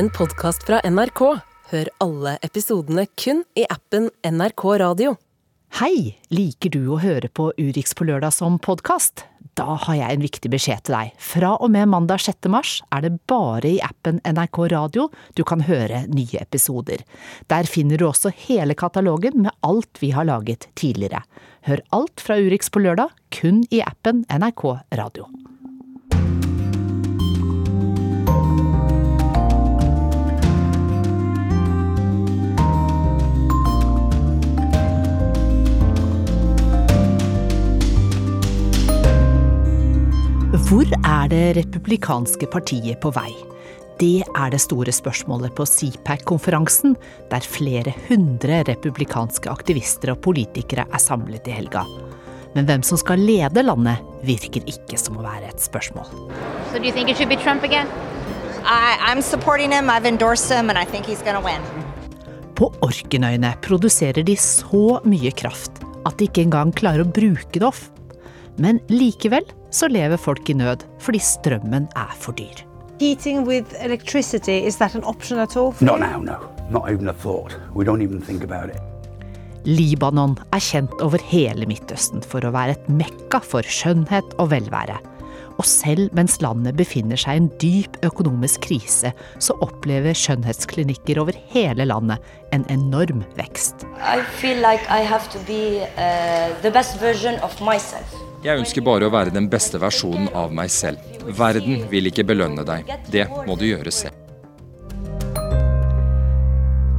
en podkast fra NRK. Hør alle episodene kun i appen NRK Radio. Hei! Liker du å høre på Urix på lørdag som podkast? Da har jeg en viktig beskjed til deg. Fra og med mandag 6. mars er det bare i appen NRK Radio du kan høre nye episoder. Der finner du også hele katalogen med alt vi har laget tidligere. Hør alt fra Urix på lørdag kun i appen NRK Radio. Hvor er det republikanske partiet på vei? Det er det store spørsmålet på CPAC-konferansen, der flere hundre republikanske aktivister og politikere er samlet i helga. Men hvem som skal lede landet, virker ikke som å være et spørsmål. So do you think it should Trump again? I, I'm supporting him. I've endorsed him, and I think he's going to. På Orkenøyene produserer de så mye kraft at de ikke engang klarer å bruke det off. Men likevel så lever folk i nød fordi strømmen er for dyr. Heating with electricity, is that an option at all? for Not now, no. Not even a thought. We don't even think about it. Libanon er kjent over hele Midtøsten for å være et mekka for skjønnhet og velvære. Og selv mens landet befinner seg i en dyp økonomisk krise, så opplever skjønnhetsklinikker over hele landet en enorm vekst. I feel like I have to be uh, the best version of myself. Jeg ønsker bare å være den beste versjonen av meg selv. Verden vil ikke belønne deg. Det må du gjøre selv.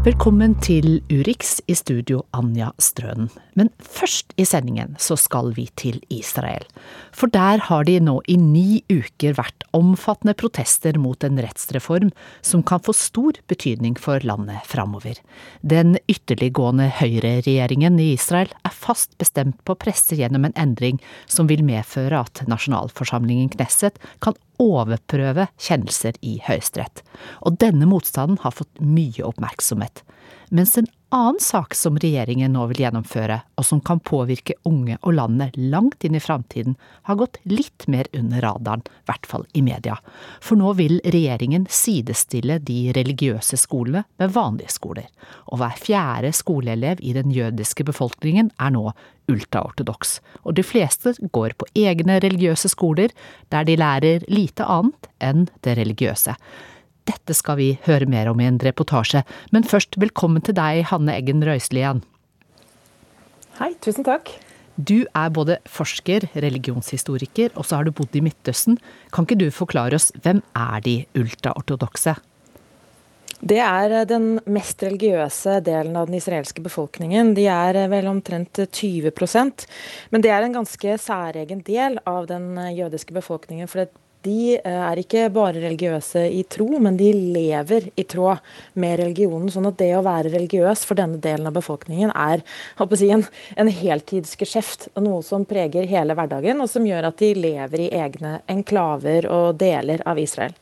Velkommen til Urix, i studio Anja Strønen. Men først i sendingen så skal vi til Israel. For der har de nå i ni uker vært omfattende protester mot en rettsreform som kan få stor betydning for landet framover. Den ytterliggående høyreregjeringen i Israel er fast bestemt på å presse gjennom en endring som vil medføre at nasjonalforsamlingen Knesset kan overprøve kjennelser i Høyesterett. Og denne motstanden har fått mye oppmerksomhet. Mens en annen sak som regjeringen nå vil gjennomføre, og som kan påvirke unge og landet langt inn i framtiden, har gått litt mer under radaren, i hvert fall i media. For nå vil regjeringen sidestille de religiøse skolene med vanlige skoler. Og hver fjerde skoleelev i den jødiske befolkningen er nå ultraortodoks. Og de fleste går på egne religiøse skoler, der de lærer lite annet enn det religiøse. Dette skal vi høre mer om i en reportasje, men først velkommen til deg, Hanne Eggen Røiselien. Hei, tusen takk. Du er både forsker, religionshistoriker, og så har du bodd i Midtøsten. Kan ikke du forklare oss, hvem er de ultraortodokse? Det er eh, den mest religiøse delen av den israelske befolkningen. De er eh, vel omtrent 20% Men det er en ganske særegen del av den eh, jødiske befolkningen. For det- de eh, er ikke bare religiøse i tro, men de lever i tråd med religionen. Sånn at det å være religiøs for denne delen av befolkningen er si, en, en heltidsgeskjeft. Noe som preger hele hverdagen, og som gjør at de lever i egne enklaver og deler av Israel.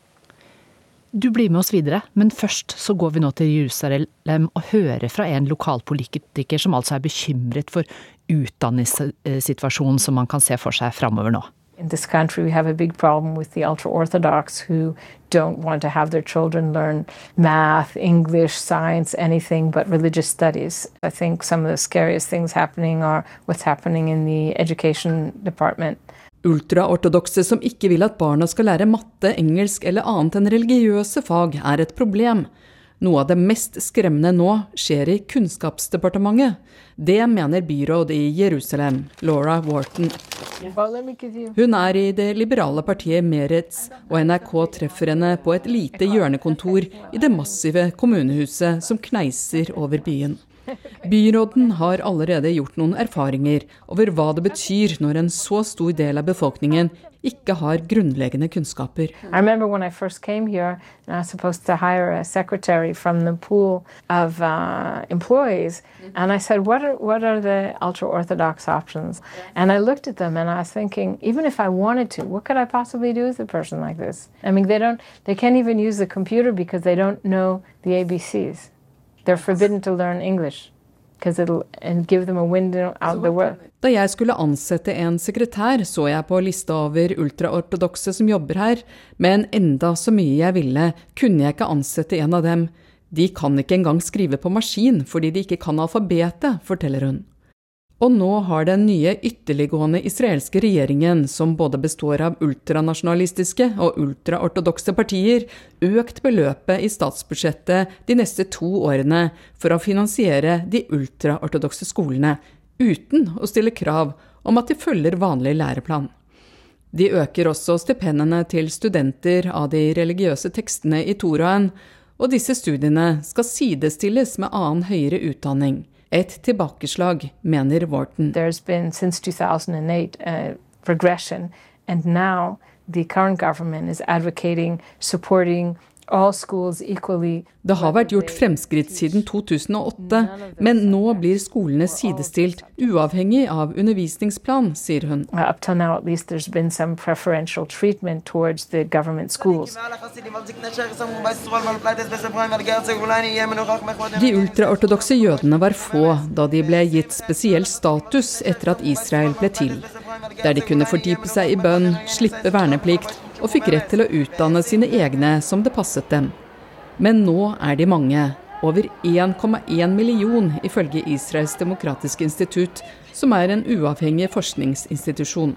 Du blir med oss videre, men først så går vi nå til Jerusalem og hører fra en lokalpolitiker som altså er bekymret for utdanningssituasjonen som man kan se for seg framover nå. In this country, we have a big problem with the ultra Orthodox who don't want to have their children learn math, English, science, anything but religious studies. I think some of the scariest things happening are what's happening in the education department. Ultraortodokse som ikke vil at barna skal lære matte, engelsk eller annet enn religiøse fag, er et problem. Noe av det mest skremmende nå skjer i Kunnskapsdepartementet. Det mener byråd i Jerusalem, Laura Wharton. Hun er i det liberale partiet Meretz, og NRK treffer henne på et lite hjørnekontor i det massive kommunehuset som kneiser over byen. Byråden har allerede gjort noen erfaringer over hva det betyr når en så stor del av befolkningen ikke har grunnleggende kunnskaper. Here, of uh, employees, said, "What are what are the ultra orthodox options?" And I looked at them, and I was thinking, even if I wanted to, what could I possibly do with a person like this? I mean, they don't, they can't even use the computer because they don't know the ABCs. They're forbidden to learn English. Da jeg skulle ansette en sekretær, så jeg på lista over ultraortodokse som jobber her, men enda så mye jeg ville, kunne jeg ikke ansette en av dem. De kan ikke engang skrive på maskin fordi de ikke kan alfabetet, forteller hun. Og nå har den nye ytterliggående israelske regjeringen, som både består av ultranasjonalistiske og ultraortodokse partier, økt beløpet i statsbudsjettet de neste to årene for å finansiere de ultraortodokse skolene, uten å stille krav om at de følger vanlig læreplan. De øker også stipendene til studenter av de religiøse tekstene i Toraen, og disse studiene skal sidestilles med annen høyere utdanning et tilbakeslag, mener Wharton. Been since 2008 uh, and now the current government is advocating supporting det har vært gjort fremskritt siden 2008, men nå blir skolene sidestilt, uavhengig av undervisningsplan, sier hun. De ultraortodokse jødene var få da de ble gitt spesiell status etter at Israel ble til, der de kunne fordype seg i bønn, slippe verneplikt og fikk rett til å utdanne sine egne som det passet dem. Men nå er de mange, over 1,1 million ifølge Israels demokratiske institutt, som er en uavhengig forskningsinstitusjon.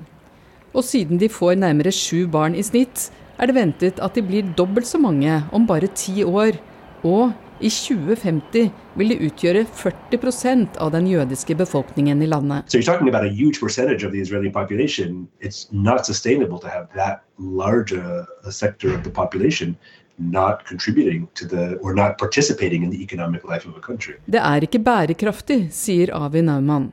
Og siden de får nærmere sju barn i snitt, er det ventet at de blir dobbelt så mange om bare ti år. Og i 2050 vil de utgjøre 40% av den jødiske befolkningen i landet. So the. Det er ikke bærekraftig, sier Avi Naumann.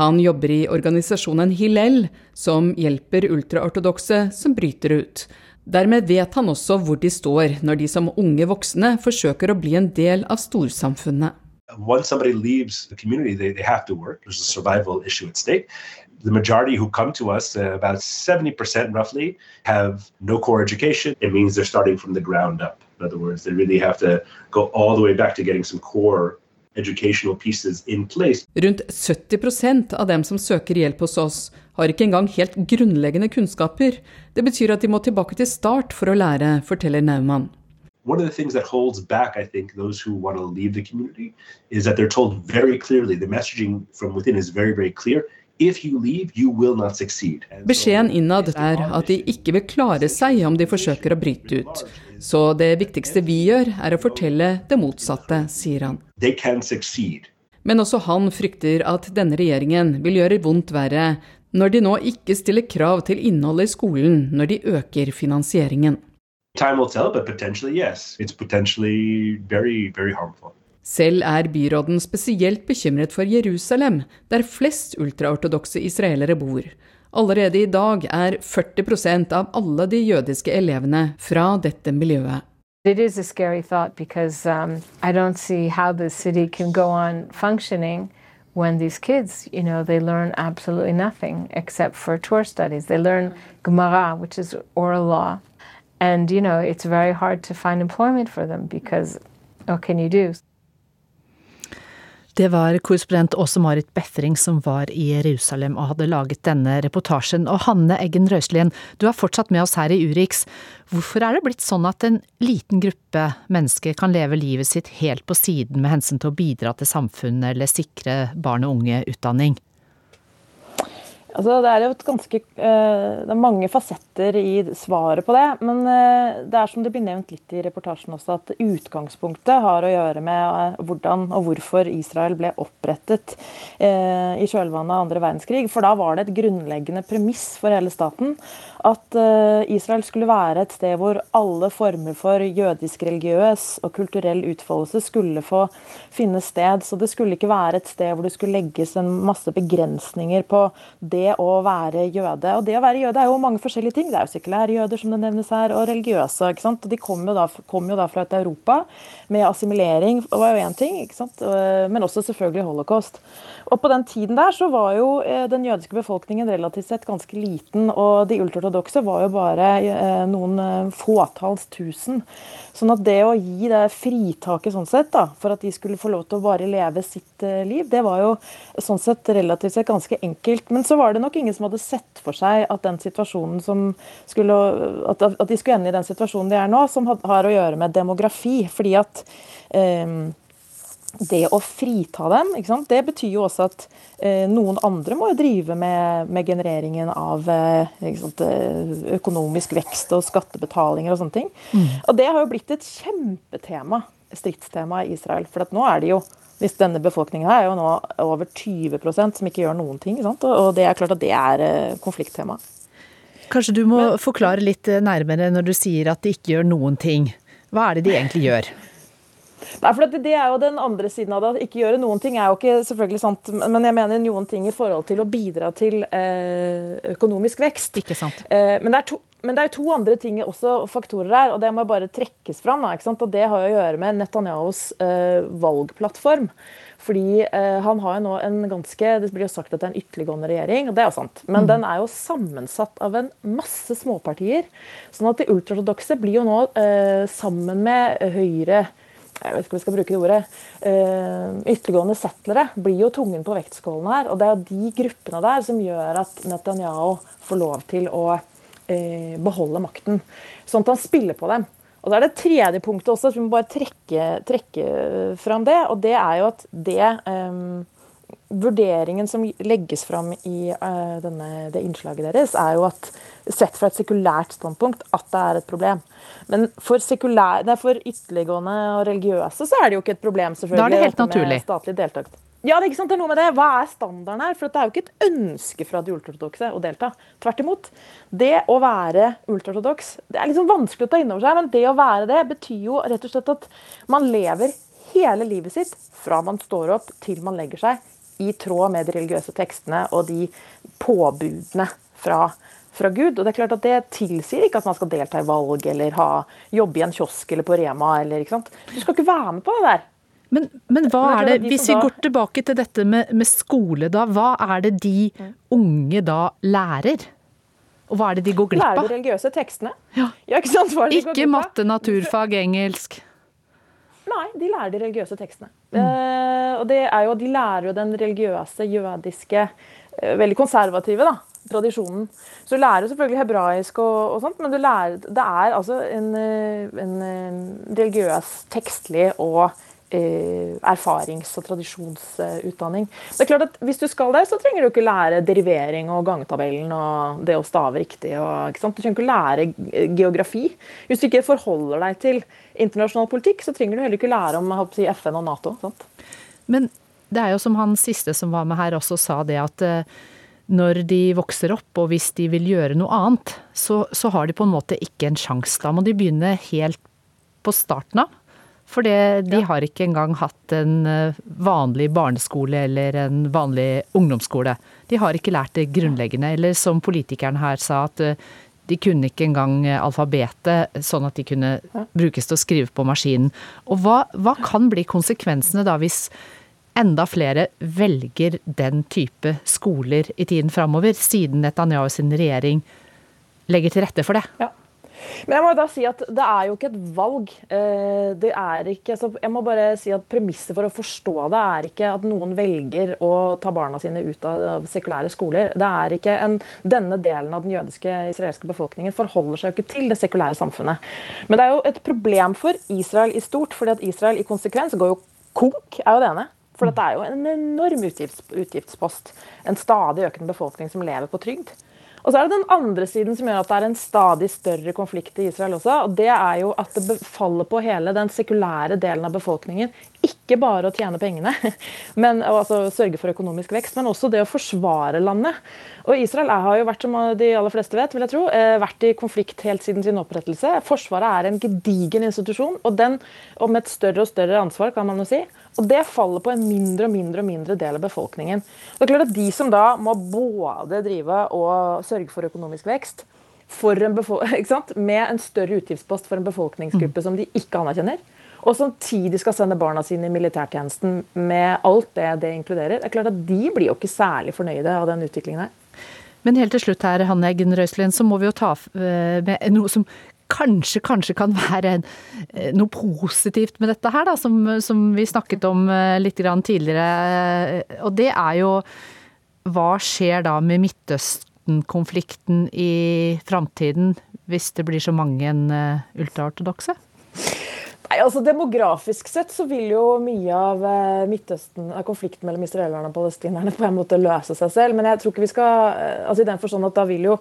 Han jobber i organisasjonen Hillel, som hjelper ultraortodokse som bryter ut. Dermed vet han også hvor de står når de som unge voksne forsøker å bli en del av storsamfunnet. Once somebody leaves the community, they, they have to work. There's a survival issue at stake. The majority who come to us, uh, about 70% roughly, have no core education. It means they're starting from the ground up. In other words, they really have to go all the way back to getting some core Rundt 70% av dem som søker hjelp hos oss, har ikke engang helt grunnleggende kunnskaper. Det betyr at de må tilbake til start for å lære, forteller Naumann. One of the things that holds back, I think, those who want to leave the community is that they're told very clearly, the messaging from within is very, very clear. Beskjeden innad er at de ikke vil klare seg om de forsøker å bryte ut. Så det viktigste vi gjør, er å fortelle det motsatte, sier han. Men også han frykter at denne regjeringen vil gjøre vondt verre når de nå ikke stiller krav til innholdet i skolen når de øker finansieringen. Time will tell, but potentially yes. It's potentially very, very harmful. Selv er byråden spesielt bekymret for Jerusalem, der flest ultraortodokse israelere bor. Allerede i dag er 40% av alle de jødiske elevene fra dette miljøet. It is a scary thought because um, I don't see how the city can go on functioning when these kids, you know, they learn absolutely for Torah studies. They learn Gemara, which is oral law. And, you know, it's very hard to find employment for them because what can you do? Det var korrespondent Åse Marit Befring som var i Jerusalem og hadde laget denne reportasjen. Og Hanne Eggen Røiselien, du er fortsatt med oss her i Urix. Hvorfor er det blitt sånn at en liten gruppe mennesker kan leve livet sitt helt på siden med hensyn til å bidra til samfunnet eller sikre barn og unge utdanning? Altså, det er jo ganske eh, Det er mange fasetter i svaret på det. Men eh, det er som det blir nevnt litt i reportasjen også, at utgangspunktet har å gjøre med eh, hvordan og hvorfor Israel ble opprettet i kjølvannet av andre verdenskrig. For da var det et grunnleggende premiss for hele staten at Israel skulle være et sted hvor alle former for jødisk religiøs og kulturell utfoldelse skulle få finne sted. Så det skulle ikke være et sted hvor det skulle legges en masse begrensninger på det det å være jøde. Og det å være jøde er jo mange forskjellige ting. Det er jo sekulære jøder, som det nevnes her, og religiøse. ikke sant? Og De kom jo da, kom jo da fra et Europa med assimilering, var jo én ting, ikke sant? men også selvfølgelig holocaust. Og På den tiden der så var jo eh, den jødiske befolkningen relativt sett ganske liten, og de ultraortodokse var jo bare eh, noen eh, fåtalls tusen. Sånn at det å gi det fritaket sånn sett da, for at de skulle få lov til å bare leve sitt liv, det var jo sånn sett relativt sett ganske enkelt. Men så var det nok ingen som hadde sett for seg at den situasjonen som skulle, at, de skulle ende i den situasjonen de er nå, som har å gjøre med demografi. fordi at um, det å frita dem, det betyr jo også at eh, noen andre må jo drive med, med genereringen av eh, sant, eh, økonomisk vekst og skattebetalinger og sånne ting. Mm. Og det har jo blitt et kjempetema, stridstema i Israel. For nå er det jo hvis denne befolkningen her er jo nå over 20% som ikke gjør noen ting. Sant? Og det er klart at det er eh, konflikttema. Kanskje du må Men, forklare litt eh, nærmere når du sier at de ikke gjør noen ting. Hva er det de egentlig gjør? Nei, for det er jo den andre siden av det. Ikke gjøre noen ting er jo ikke selvfølgelig sant, men jeg mener noen ting i forhold til å bidra til eh, økonomisk vekst. Ikke sant. Men, det er to, men, det er to andre ting også, faktorer her, og det må bare trekkes fram. Da, og Det har å gjøre med Netanyahus eh, valgplattform. Fordi eh, han har jo nå en ganske Det blir jo sagt at det er en ytterliggående regjering, og det er jo sant. Men mm. den er jo sammensatt av en masse småpartier. Sånn at de ultraortodokse blir jo nå eh, sammen med Høyre jeg vet ikke om vi skal bruke det ordet, uh, ytterliggående settlere blir jo tungen på vektskålen her. Og det er jo de gruppene der som gjør at Netanyahu får lov til å uh, beholde makten. Sånn at han spiller på dem. Og så er det tredje punktet også, så vi må bare trekke, trekke fram det. Og det er jo at det eh, Vurderingen som legges fram i eh, denne, det innslaget deres, er jo at sett fra et sekulært standpunkt at det er et problem. Men for, sekulær, nei, for ytterliggående og religiøse så er det jo ikke et problem. selvfølgelig. Da er det helt naturlig. Ja, det er, ikke sant, det er noe med det. Hva er standarden her? For det er jo ikke et ønske fra de ultraortodokse å delta. Tvert imot. Det å være ultraortodoks Det er liksom vanskelig å ta inn over seg, men det å være det betyr jo rett og slett at man lever hele livet sitt fra man står opp til man legger seg, i tråd med de religiøse tekstene og de påbudene fra fra Gud. Og det er klart at det tilsier ikke at man skal delta i valg eller ha, jobbe i en kiosk eller på Rema. Eller, ikke sant? Du skal ikke være med på det der. Men, men hva er det, hvis vi går tilbake til dette med, med, skole, da. Hva er det de unge da lærer? Og hva er det de går glipp av? Lærer de religiøse tekstene. Ja. ja ikke sant? ikke matte, naturfag, engelsk. Nei, de lærer de religiøse tekstene. Mm. Uh, og det er jo, De lærer jo den religiøse, jødiske, uh, veldig konservative da, tradisjonen. Så du lærer selvfølgelig hebraisk, og, og sånt, men lærer, det er altså en, eh, en religiøs, tekstlig og erfarings- og tradisjonsutdanning. Det er klart at Hvis du skal der, så trenger du ikke lære derivering og gangetabellen og det å stave riktig. Og, du trenger ikke lære geografi. Hvis du ikke forholder deg til internasjonal politikk, så trenger du heller ikke lære om si, FN og Nato. Sant? Men det er jo som han siste som var med her også sa det at når de vokser opp, og hvis de vil gjøre noe annet, så, så har de på en måte ikke en sjanse. Da må de begynne helt på starten av. For de ja. har ikke engang hatt en eh, vanlig barneskole eller en vanlig ungdomsskole. De har ikke lært det grunnleggende. Eller som politikeren her sa, at eh, de kunne ikke engang alfabetet, sånn at de kunne brukes til å skrive på maskinen. Og hva, hva kan bli konsekvensene da hvis enda flere velger den type skoler i tiden framover, siden Netanyahu sin regjering legger til rette for det. Ja. Men jeg må da si at det er jo ikke et valg. Eh, det er ikke, jeg må bare si at Premisset for å forstå det er ikke at noen velger å ta barna sine ut av sekulære skoler. Det er ikke en, Denne delen av den jødiske israelske befolkningen forholder seg jo ikke til det sekulære samfunnet. Men det er jo et problem for Israel i stort, fordi at Israel i konsekvens går jo konk, er jo det ene. For dette er jo en enorm utgifts, utgiftspost. En stadig økende befolkning som lever på trygd. Og så er det den andre siden som gjør at det er en stadig større konflikt i Israel også. og Det er jo at det faller på hele den sekulære delen av befolkningen ikke bare å tjene pengene, men altså sørge for økonomisk vekst, men også det å forsvare landet. Og Israel har jo vært, som de aller fleste vet, vil jeg tro, eh, vært i konflikt helt siden sin opprettelse. Forsvaret er en gedigen institusjon, og den og med et større og større ansvar, kan man jo si. Og det faller på en mindre og mindre og mindre del av befolkningen. Det er klart at De som da må både drive og sørge for økonomisk vekst, en med en større utgiftspost for en befolkningsgruppe mm. som de ikke anerkjenner, og samtidig skal sende barna sine i militærtjenesten med alt det det inkluderer, det er klart at de blir jo ikke særlig fornøyde av den utviklingen her. Men helt til slutt her, Hanne Eggen Røiselien, så må vi jo ta eh, med noe som kanskje, kanskje kan være eh, noe positivt med dette her, da, som, som vi snakket om litt litt tidligere. Og det er jo hva skjer da med Midtøsten-konflikten i framtiden, hvis det blir så mange ultraortodokse? Nei, altså Demografisk sett så vil jo mye av eh, Midtøsten, av konflikten mellom israelerne og palestinerne på en måte løse seg selv. Men jeg tror ikke vi skal eh, altså i den forstand at da vil jo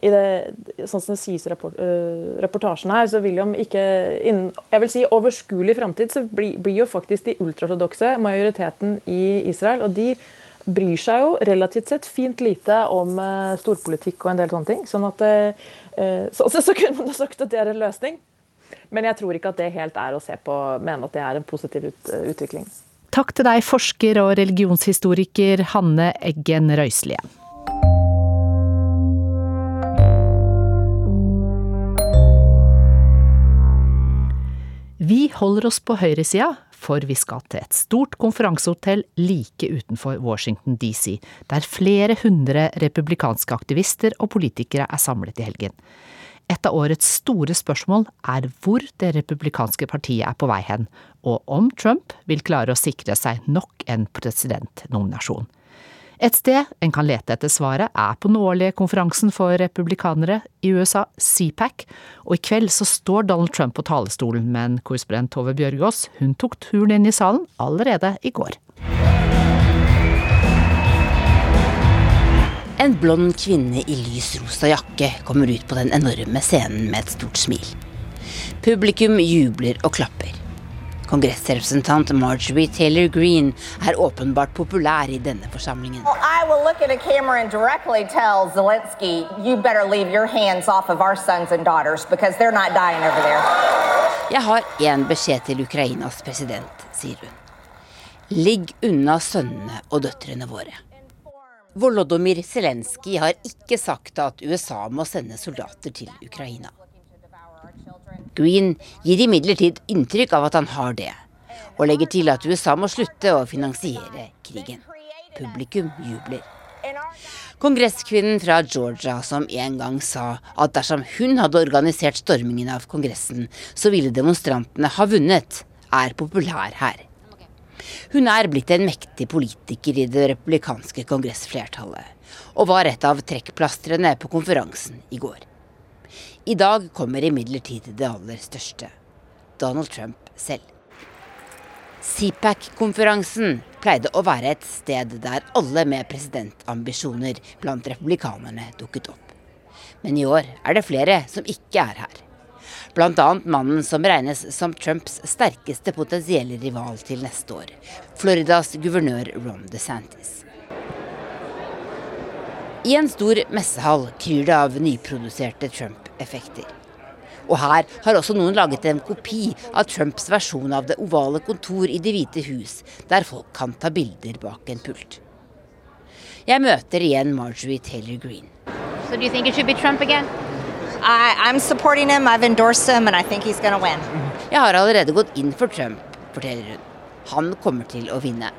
i det, sånn som det sies i rapport, uh, reportasjen her, så vil jo ikke innen jeg vil si overskuelig framtid så blir, blir jo faktisk de ultraortodokse majoriteten i Israel. Og de bryr seg jo relativt sett fint lite om uh, storpolitikk og en del sånne ting. sånn at uh, så, så, kunne man sagt at det er en løsning. Men jeg tror ikke at det helt er å se på, mene at det er en positiv ut, utvikling. Takk til deg, forsker og religionshistoriker Hanne Eggen Røislie. Vi holder oss på høyresida, for vi skal til et stort konferansehotell like utenfor Washington DC, der flere hundre republikanske aktivister og politikere er samlet i helgen. Et av årets store spørsmål er hvor det republikanske partiet er på vei hen, og om Trump vil klare å sikre seg nok en presidentnominasjon. Et sted en kan lete etter svaret er på den årlige konferansen for republikanere i USA, CPAC, og i kveld så står Donald Trump på talerstolen, men korrespondent Tove Bjørgaas hun tok turen inn i salen allerede i går. En blond kvinne i lys rosa jakke kommer ut på den enorme scenen med et stort smil. Publikum jubler og klapper. Kongressrepresentant Marjorie Taylor Greene er åpenbart populær i denne forsamlingen. Jeg har én beskjed til Ukrainas president, sier hun. Ligg unna sønnene og døtrene våre. Volodymyr Zelenskyj har ikke sagt at USA må sende soldater til Ukraina. Green gir imidlertid inntrykk av at han har det, og legger til at USA må slutte å finansiere krigen. Publikum jubler. Kongresskvinnen fra Georgia som en gang sa at dersom hun hadde organisert stormingen av Kongressen, så ville demonstrantene ha vunnet, er populær her. Hun er blitt en mektig politiker i det republikanske kongressflertallet, og var et av trekkplastrene på konferansen i går. I dag kommer imidlertid det aller største Donald Trump selv. CPAC-konferansen pleide å være et sted der alle med presidentambisjoner blant republikanerne dukket opp. Men i år er det flere som ikke er her. Bl.a. mannen som regnes som Trumps sterkeste potensielle rival til neste år, Floridas guvernør Ron DeSantis. I en stor messehall kryr det av nyproduserte Trump-effekter. Og her har også noen laget en kopi av Trumps versjon av det ovale kontor i Det hvite hus, der folk kan ta bilder bak en pult. Jeg møter igjen Marjorie Taylor Greene. So do you think it should be Trump again? I, I'm supporting him. I've endorsed him, and I think he's going to win. Jeg har allerede gått inn for Trump, forteller hun. Han kommer til å vinne.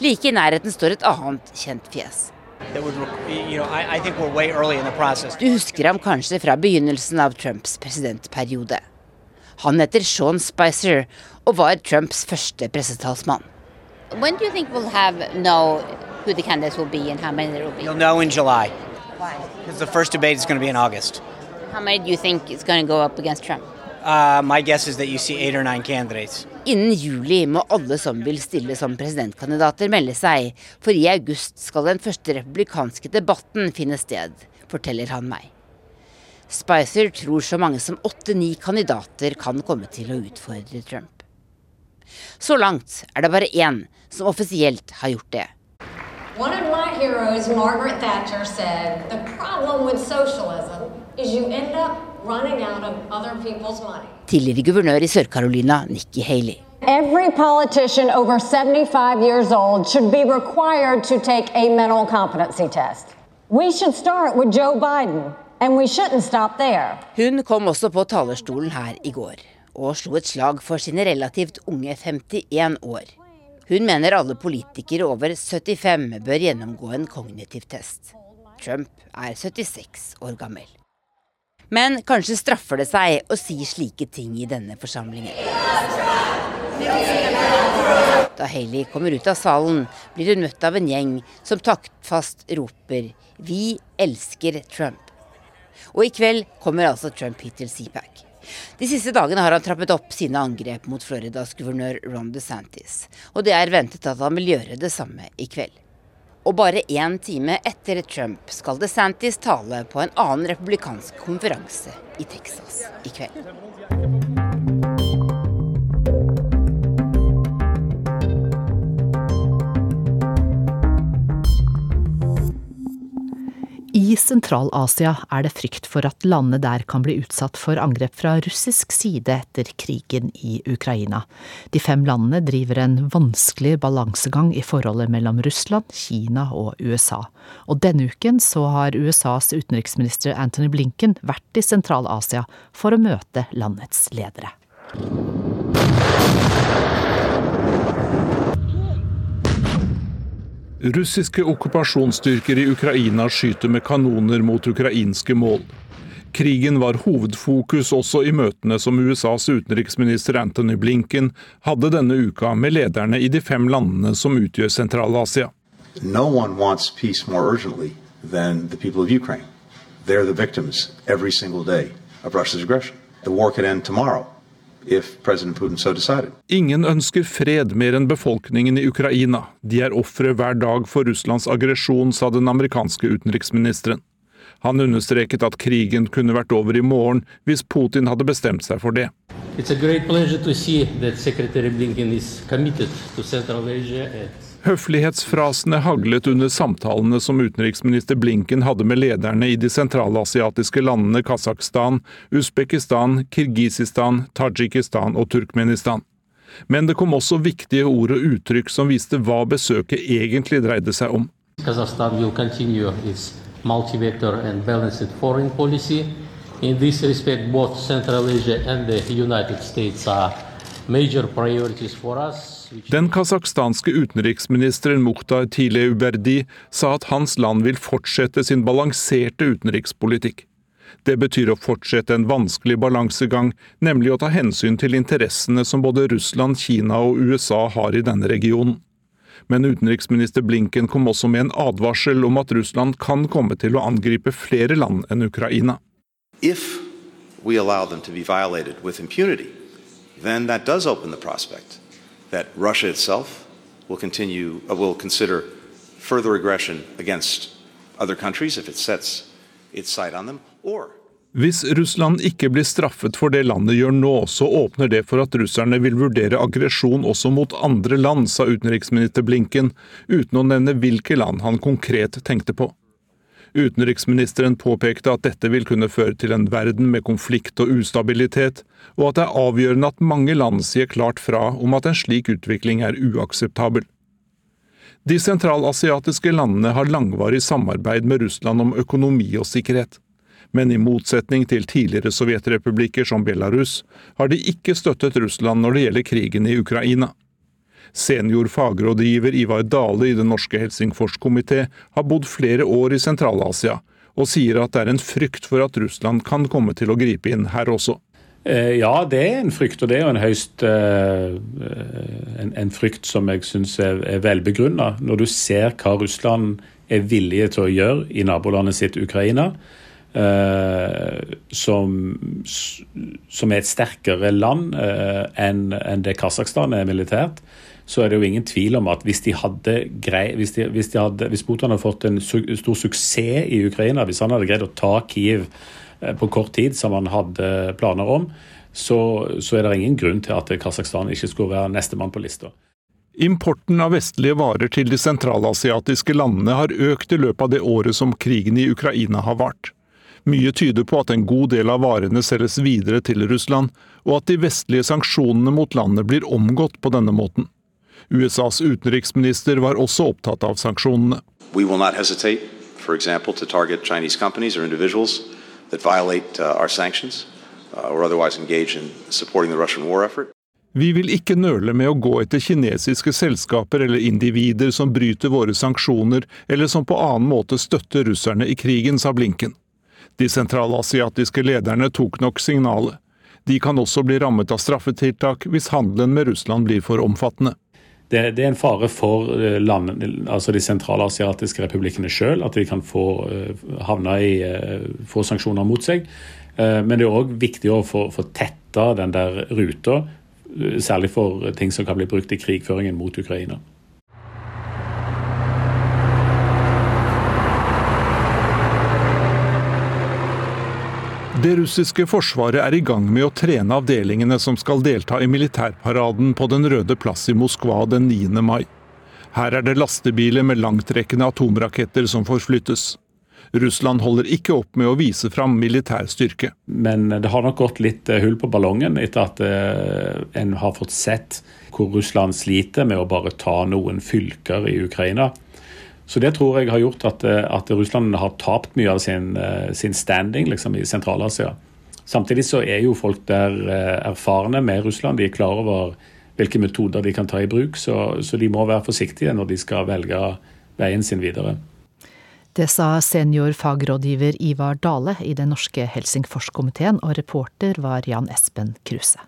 Like i nærheten står et annet kjent fjes. Du husker ham kanskje fra begynnelsen av Trumps presidentperiode. Han heter Sean Spicer og var Trumps første pressetalsmann. When do you think we'll have know who the candidates will be and how many there will be? You'll know in July. Why? Because the first debate is going to be in August. How many do you think is going to go up against Trump? Uh, my guess is that you see eight or nine candidates. Innen juli må alle som vil stille som presidentkandidater melde seg, for i august skal den første republikanske debatten finne sted, forteller han meg. Spicer tror så mange som åtte-ni kandidater kan komme til å utfordre Trump. Så langt er det bare én som offisielt har gjort det. One of my heroes, Margaret Thatcher, said the problem with socialism is you end up running out of other people's money. Tidligere guvernør i Sør-Carolina, Nikki Haley. Every politician over 75 years old should be required to take a mental competency test. We should start with Joe Biden, and we shouldn't stop there. Hun kom også på talerstolen her i går og slo et slag for sine relativt unge 51 år. Hun mener alle politikere over 75 bør gjennomgå en kognitiv test. Trump er 76 år gammel. Men kanskje straffer det seg å si slike ting i denne forsamlingen. Da Haley kommer ut av salen, blir hun møtt av en gjeng som taktfast roper 'Vi elsker Trump'. Og i kveld kommer altså Trump hit til CPAC. De siste dagene har han trappet opp sine angrep mot Floridas guvernør Ron DeSantis, og det er ventet at han vil gjøre det samme i kveld. Og bare én time etter Trump skal DeSantis tale på en annen republikansk konferanse i Texas i kveld. I Sentral-Asia er det frykt for at landet der kan bli utsatt for angrep fra russisk side etter krigen i Ukraina. De fem landene driver en vanskelig balansegang i forholdet mellom Russland, Kina og USA. Og denne uken så har USAs utenriksminister Anthony Blinken vært i Sentral-Asia for å møte landets ledere. Russiske okkupasjonsstyrker i Ukraina skyter med kanoner mot ukrainske mål. Krigen var hovedfokus også i møtene som USAs utenriksminister Anthony Blinken hadde denne uka med lederne i de fem landene som utgjør Sentral-Asia. No the victims every single day of Russia's aggression. The war could end tomorrow so. Ingen ønsker fred mer enn befolkningen i Ukraina. De er ofre hver dag for Russlands aggresjon, sa den amerikanske utenriksministeren. Han understreket at krigen kunne vært over i morgen hvis Putin hadde bestemt seg for det. It's a great pleasure to see that Secretary Blinken is committed to Central Asia and Høflighetsfrasene haglet under samtalene som utenriksminister Blinken hadde med lederne i de sentralasiatiske landene Kasakhstan, Usbekistan, Kirgisistan, Tadsjikistan og Turkmenistan. Men det kom også viktige ord og uttrykk som viste hva besøket egentlig dreide seg om. Kazakhstan will continue its multi-vector and balanced foreign policy. In this respect, both Central Asia and the United States are major priorities for us. Den kasakhstanske utenriksministeren Mukhtar Tileuberdi sa at hans land vil fortsette sin balanserte utenrikspolitikk. Det betyr å fortsette en vanskelig balansegang, nemlig å ta hensyn til interessene som både Russland, Kina og USA har i denne regionen. Men utenriksminister Blinken kom også med en advarsel om at Russland kan komme til å angripe flere land enn Ukraina. If we allow them to be violated with impunity, then that does open the prospect that Russia itself will continue uh, will consider further aggression against other countries if it sets its sight on them, or Hvis Russland ikke blir straffet for det landet gjør nå, så åpner det for at russerne vil vurdere aggresjon også mot andre land, sa utenriksminister Blinken, uten å nevne hvilke land han konkret tenkte på. Utenriksministeren påpekte at dette vil kunne føre til en verden med konflikt og ustabilitet, og at det er avgjørende at mange land sier klart fra om at en slik utvikling er uakseptabel. De sentralasiatiske landene har langvarig samarbeid med Russland om økonomi og sikkerhet. Men i motsetning til tidligere sovjetrepublikker som Belarus, har de ikke støttet Russland når det gjelder krigen i Ukraina. Senior fagrådgiver Ivar Dale i Den norske Helsingforskomité har bodd flere år i Sentral-Asia, og sier at det er en frykt for at Russland kan komme til å gripe inn her også. Eh, ja, det er en frykt, og det er jo en høyst uh, en, en, frykt som jeg syns er, er velbegrunna. Når du ser hva Russland er villige til å gjøre i nabolandet sitt Ukraina, Uh, som, som, er et sterkere land enn en det Kasakhstan er militært, så er det jo ingen tvil om at hvis de hadde grei, hvis, de, hvis, de hadde, hvis Putin hadde fått en su stor suksess i Ukraina, hvis han hadde greid å ta Kiev uh, på kort tid, som han hadde planer om, så, så er det ingen grunn til at Kasakhstan ikke skulle være nestemann på lista. Importen av vestlige varer til de sentralasiatiske landene har økt i løpet av det året som krigen i Ukraina har vart. Mye tyder på at en god del av varene selges videre til Russland, og at de vestlige sanksjonene mot landet blir omgått på denne måten. USAs utenriksminister var også opptatt av sanksjonene. We will not hesitate, for example, to target Chinese companies or individuals that violate uh, our sanctions uh, or otherwise engage in supporting the Russian war effort. Vi vil ikke nøle med å gå etter kinesiske selskaper eller individer som bryter våre sanksjoner, eller som på annen måte støtter russerne i krigen, sa Blinken. De sentralasiatiske lederne tok nok signalet. De kan også bli rammet av straffetiltak hvis handelen med Russland blir for omfattende. Det, det er en fare for eh, land, altså de sentralasiatiske republikkene sjøl, at de kan få uh, havne i uh, få sanksjoner mot seg. Men det er òg viktig å få, få tetta den der ruta særlig for ting som kan bli brukt i krigføringen mot Ukraina. Det russiske forsvaret er i gang med å trene avdelingene som skal delta i militærparaden på Den røde plass i Moskva den 9. mai. Her er det lastebiler med langtrekkende atomraketter som forflyttes. Russland holder ikke opp med å vise fram militær styrke. Men det har nok gått litt eh, hull på ballongen etter at eh, en har fått sett hvor Russland sliter med å bare ta noen fylker i Ukraina. Så det tror jeg har gjort at, eh, at Russland har tapt mye av sin, sin standing liksom, i Sentral-Asia. Samtidig så er jo folk der erfarne med Russland. De er klar over hvilke metoder de kan ta i bruk, så, så de må være forsiktige når de skal velge veien sin videre. Det sa senior fagrådgiver Ivar Dale i den norske Helsingforskomiteen, og reporter var Jan Espen Kruse.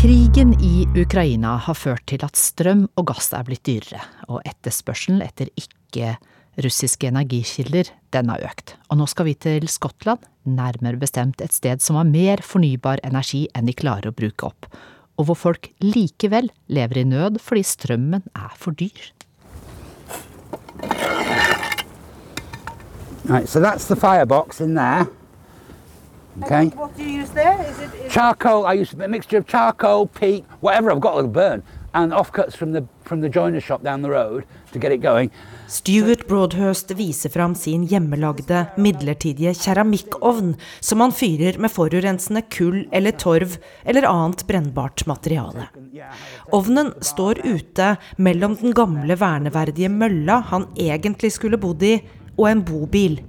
Krigen i Ukraina har ført til at strøm og gass er blitt dyrere, og etterspørselen etter ikke-russiske energikilder den har økt. Og nå skal vi til Skottland, nærmere bestemt et sted som har mer fornybar energi enn de klarer å bruke opp og hvor folk likevel lever i nød fordi strømmen er for dyr. Right, so that's the firebox in there. Okay. And what do you use there? Is it, is charcoal. I use a mixture of charcoal, peat, whatever I've got to burn, and offcuts from the from the joiner shop down the road to get it going. Stuart Broadhurst viser fram sin hjemmelagde, midlertidige keramikkovn, som han fyrer med forurensende kull eller torv eller annet brennbart materiale. Ovnen står ute mellom den gamle, verneverdige mølla han egentlig skulle bodd i, og en bobil.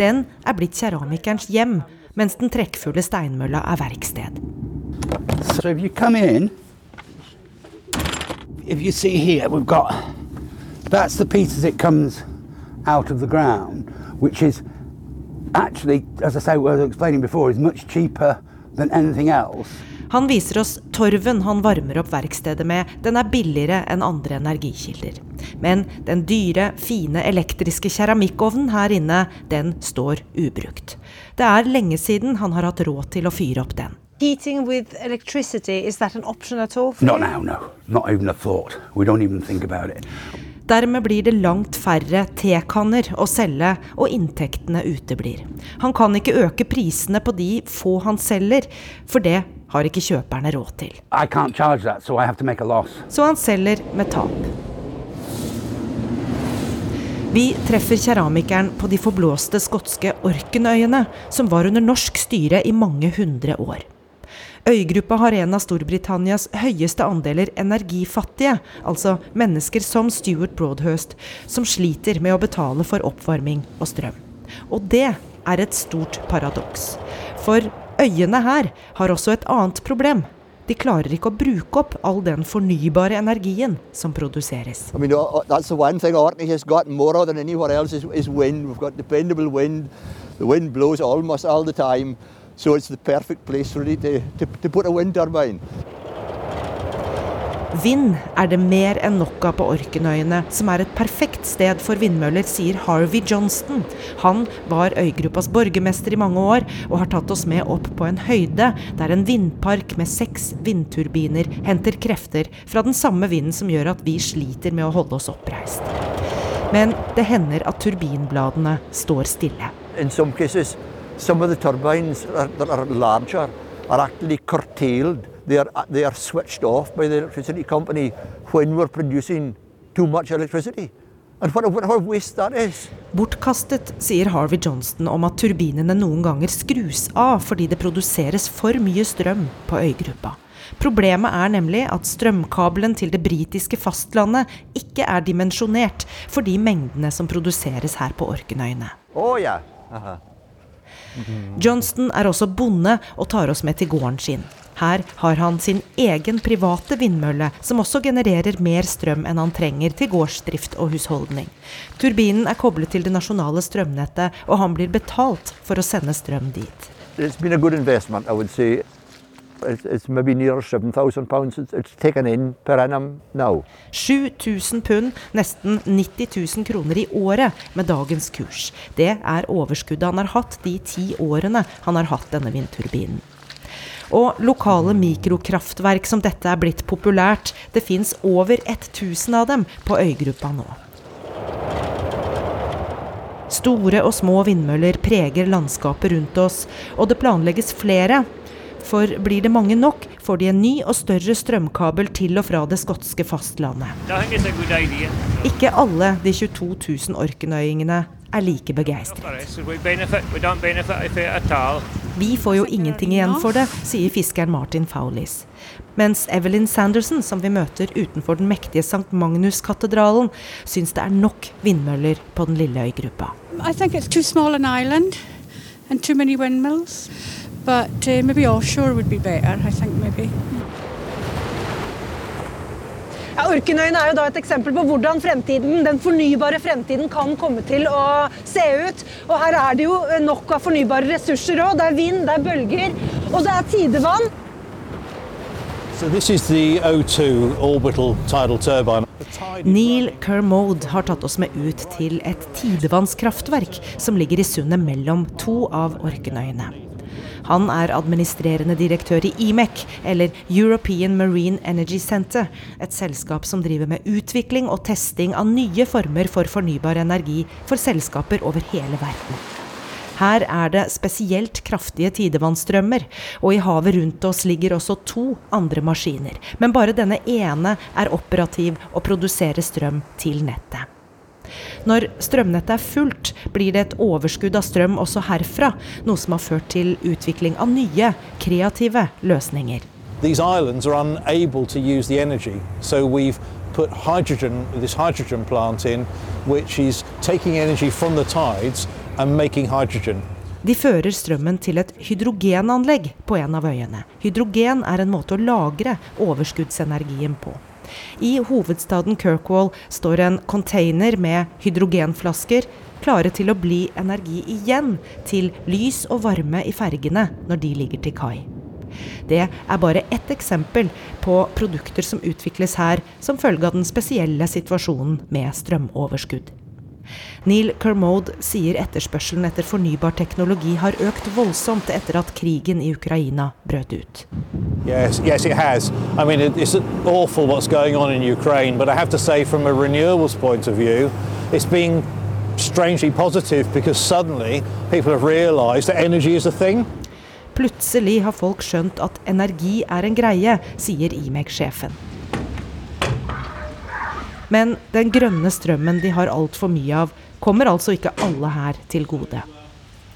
Den er blitt keramikerens hjem, mens den trekkfulle steinmølla er verksted. So if you come in, if you see here, we've got that's the pieces it comes out of the ground, which is actually, as I say, what I was explaining before, is much cheaper than anything else. Han viser oss torven han varmer opp verkstedet med. Den er billigere enn andre energikilder. Men den dyre, fine elektriske keramikkovnen her inne, den står ubrukt. Det er lenge siden han har hatt råd til å fyre opp den. Heating with electricity, is that an option at all? Not now, no. Not even a thought. We don't even think about it. Dermed blir det langt færre tekanner å selge, og inntektene uteblir. Han kan ikke øke prisene på de få han selger, for det har ikke kjøperne råd til. That, so, så han selger med tap. Vi treffer keramikeren på de forblåste skotske Orkenøyene, som var under norsk styre i mange hundre år. Øygruppa har en av Storbritannias høyeste andeler energifattige, altså mennesker som Stuart Broadhurst, som sliter med å betale for oppvarming og strøm. Og det er et stort paradoks. For øyene her har også et annet problem. De klarer ikke å bruke opp all den fornybare energien som produseres. I mean, uh, that's the one thing Orkney has got more than anywhere else is, is wind. We've got dependable wind. The wind blows almost all the time. So it's the perfect place it to, to, to. Vind er det mer enn nok av på Orkenøyene, som er et perfekt sted for vindmøller, sier Harvey Johnston. Han var øygruppas borgermester i mange år, og har tatt oss med opp på en høyde der en vindpark med seks vindturbiner henter krefter fra den samme vinden som gjør at vi sliter med å holde oss oppreist. Men det hender at turbinbladene står stille. In some cases, some of the turbines that are larger are actually curtailed. They are, they are switched off by the electricity company when we're producing too much electricity. And what what a waste that is. Bortkastet, sier Harvey Johnston om at turbinene noen ganger skrus av fordi det produseres for mye strøm på øygruppa. Problemet er nemlig at strømkabelen til det britiske fastlandet ikke er dimensjonert for de mengdene som produseres her på Orkenøyene. Oh, yeah. uh-huh. Johnston er også bonde og tar oss med til gården sin. Her har han sin egen private vindmølle, som også genererer mer strøm enn han trenger til gårdsdrift og husholdning. Turbinen er koblet til det nasjonale strømnettet, og han blir betalt for å sende strøm dit. It's been a good investment, I would say. It's, maybe near 7,000 pounds it's, it's taken in per annum now. 7000 pund, nesten 90 000 kroner i året med dagens kurs. Det er overskuddet han har hatt de ti årene han har hatt denne vindturbinen. Og lokale mikrokraftverk som dette er blitt populært. Det fins over 1000 av dem på øygruppa nå. Store og små vindmøller preger landskapet rundt oss, og det planlegges flere. For blir det mange nok, får de en ny og større strømkabel til og fra det skotske fastlandet. Ikke alle de 22 000 orkenøyingene er like begeistret. Vi får jo ingenting igjen for det, sier fiskeren Martin Fowlis. Mens Evelyn Sanderson, som vi møter utenfor den mektige St. Magnus-katedralen, syns det er nok vindmøller på den lille øygruppa. I think it's too small an island and too many windmills. But uh, maybe offshore would be better, I think maybe. Ja, Orknøyene er jo da et eksempel på hvordan fremtiden, den fornybare fremtiden kan komme til å se ut. Og her er det jo nok av fornybare ressurser òg. Det er vind, det er bølger, og det er tidevann. So this is the O2 orbital tidal turbine. Neil Kermode har tatt oss med ut til et tidevannskraftverk som ligger i sundet mellom to av Orknøyene. Han er administrerende direktør i IMEC, eller European Marine Energy Center, et selskap som driver med utvikling og testing av nye former for fornybar energi for selskaper over hele verden. Her er det spesielt kraftige tidevannsstrømmer, og i havet rundt oss ligger også to andre maskiner. Men bare denne ene er operativ og produserer strøm til nettet. Når strømnettet er fullt, blir det et overskudd av strøm også herfra, noe som har ført til utvikling av nye, kreative løsninger. These islands are unable to use the energy, so we've put hydrogen, this hydrogen plant in, which is taking energy from the tides and making hydrogen. De fører strømmen til et hydrogenanlegg på en av øyene. Hydrogen er en måte å lagre overskuddsenergien på. I hovedstaden Kirkwall står en container med hydrogenflasker klare til å bli energi igjen til lys og varme i fergene når de ligger til kai. Det er bare ett eksempel på produkter som utvikles her som følge av den spesielle situasjonen med strømoverskudd. Neil Kermode sier etterspørselen etter fornybar teknologi har økt voldsomt etter at krigen i Ukraina brøt ut. Yes, yes, it has. I mean, it's awful what's going on in Ukraine, but I have to say, from a renewables point of view, it's been strangely positive because suddenly people have realised that energy is a thing. Plutselig har folk skjønt at energi er en greie, sier IMEC-sjefen. Men den grønne strømmen de har altfor mye av, kommer altså ikke alle her til gode.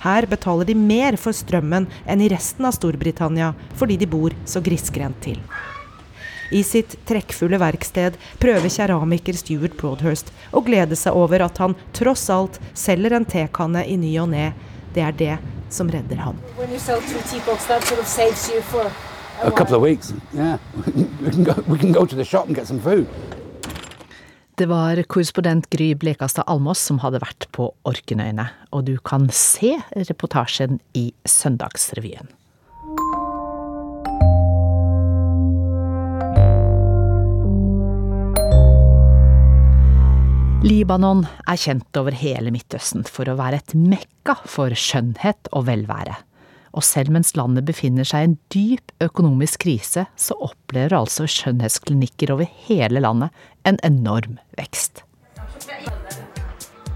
Her betaler de mer for strømmen enn i resten av Storbritannia, fordi de bor så grisgrendt til. I sitt trekkfulle verksted prøver keramiker Stuart Broadhurst å glede seg over at han tross alt selger en tekanne i ny og ne. Det er det som redder ham. A couple of weeks, yeah. We can go, we can go to the shop and get some food. Det var korrespondent Gry Blekastad Almås som hadde vært på Orkenøyene. og du kan se reportasjen i Søndagsrevyen. Libanon er kjent over hele Midtøsten for å være et mekka for skjønnhet og velvære. Og selv mens landet befinner seg i en dyp økonomisk krise, så opplever altså skjønnhetsklinikker over hele landet en enorm vekst.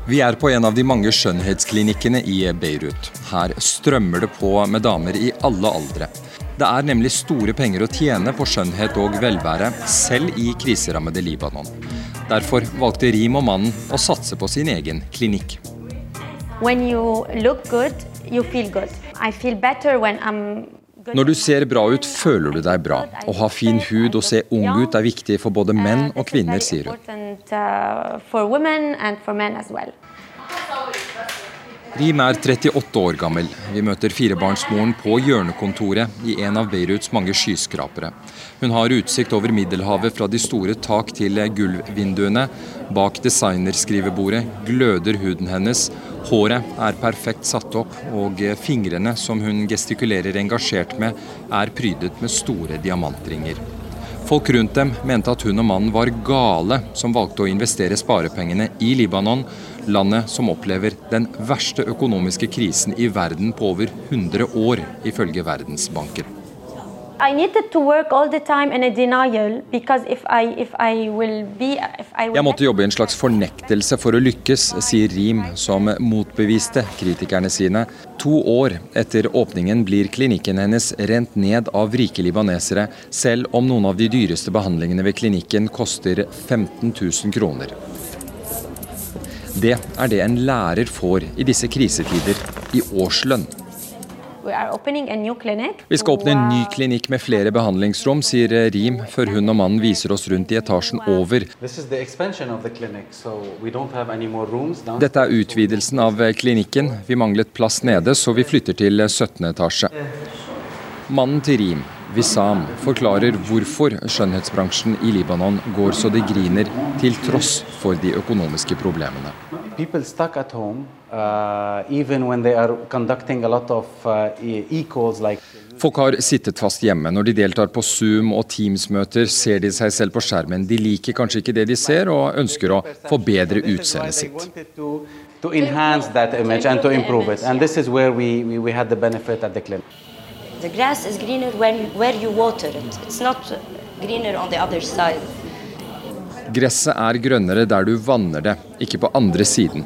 Vi er på en av de mange skjønnhetsklinikkene i Beirut. Her strømmer det på med damer i alle aldre. Det er nemlig store penger å tjene på skjønnhet og velvære, selv i kriserammede Libanon. Derfor valgte Rim og mannen å satse på sin egen klinikk. When you look good, you feel good. I feel better when I'm Når du ser bra ut, føler du deg bra. Å ha fin hud og se ung ut er viktig for både menn og kvinner, sier hun. Rim er 38 år gammel. Vi møter firebarnsmoren på hjørnekontoret i en av Beiruts mange skyskrapere. Hun har utsikt over Middelhavet fra de store tak til gulvvinduene. Bak designerskrivebordet gløder huden hennes. Håret er perfekt satt opp, og fingrene som hun gestikulerer engasjert med, er prydet med store diamantringer. Folk rundt dem mente at hun og mannen var gale som valgte å investere sparepengene i Libanon, landet som opplever den verste økonomiske krisen i verden på over 100 år, ifølge Verdensbanken. I needed to work all the time in a denial because if I if I will be if I will Jeg måtte jobbe i en slags fornektelse for å lykkes, sier Rim, som motbeviste kritikerne sine. To år etter åpningen blir klinikken hennes rent ned av rike libanesere, selv om noen av de dyreste behandlingene ved klinikken koster 15 000 kroner. Det er det en lærer får i disse krisetider, i årslønn. Vi skal åpne en ny klinikk med flere behandlingsrom, sier Rim, før hun og mannen viser oss rundt i etasjen over. This is the expansion of the clinic, so we don't have any more rooms down. Dette er utvidelsen av klinikken. Vi manglet plass nede, så vi flytter til 17. etasje. Mannen til Rim, Wissam, forklarer hvorfor skjønnhetsbransjen i Libanon går så det griner, til tross for de økonomiske problemene. People stuck at home, uh, even when they are conducting a lot of uh, e- e-calls like Folk har sittet fast hjemme. Når de deltar på Zoom og Teams-møter, ser de seg selv på skjermen. De liker kanskje ikke det de ser, og ønsker å forbedre utseendet sitt. to, to enhance that image and to improve it. And this is where we, we, we had the benefit at the clinic. The grass is greener when, where you water it. It's not greener on the other side. Gresset er grønnere der du vanner det, ikke på andre siden.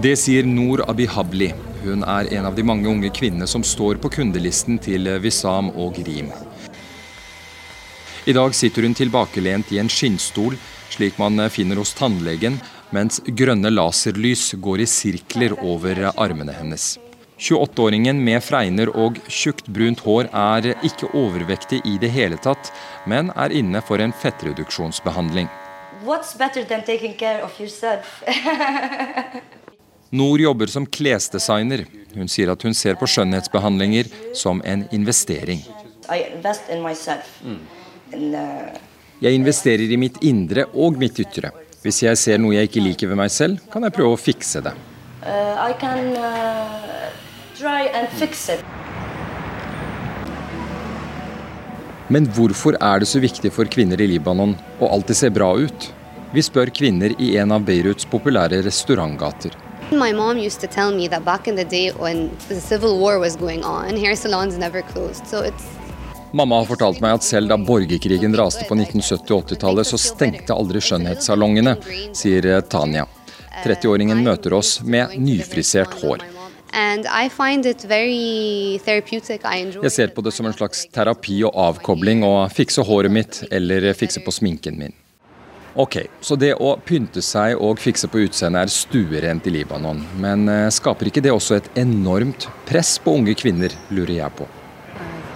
Det sier Noor Abihabli. Hun er en av de mange unge kvinnene som står på kundelisten til Wissam og Rim. I dag sitter hun tilbakelent i en skinnstol, slik man finner hos tannlegen, mens grønne laserlys går i sirkler over armene hennes. 28-åringen med fregner og tjukt brunt hår er ikke overvektig i det hele tatt, men er inne for en fettreduksjonsbehandling. What's better than taking care of yourself? Nord jobber som klesdesigner. Hun sier at hun ser på skjønnhetsbehandlinger som en investering. I invest in myself. And, uh, Jeg investerer i mitt indre og mitt ytre. Hvis jeg ser noe jeg ikke liker ved meg selv, kan jeg prøve å fikse det. uh, I can uh, try and fix it. Men hvorfor er det så viktig for kvinner i Libanon å alltid se bra ut? Vi spør kvinner i en av Beiruts populære restaurantgater. My mom used to tell me that back in the day when the civil war was going on, hair salons never closed. So it's Mamma har fortalt meg at selv da borgerkrigen raste på 1970-80-tallet, så stengte aldri skjønnhetssalongene, sier Tanya. 30-åringen møter oss med nyfrisert hår. And I find it very therapeutic. I enjoy Jeg ser på det som en slags terapi og avkobling å fikse håret mitt eller fikse på sminken min. Ok, så det å pynte seg og fikse på utseendet er stuerent i Libanon. Men eh, skaper ikke det også et enormt press på unge kvinner, lurer jeg på.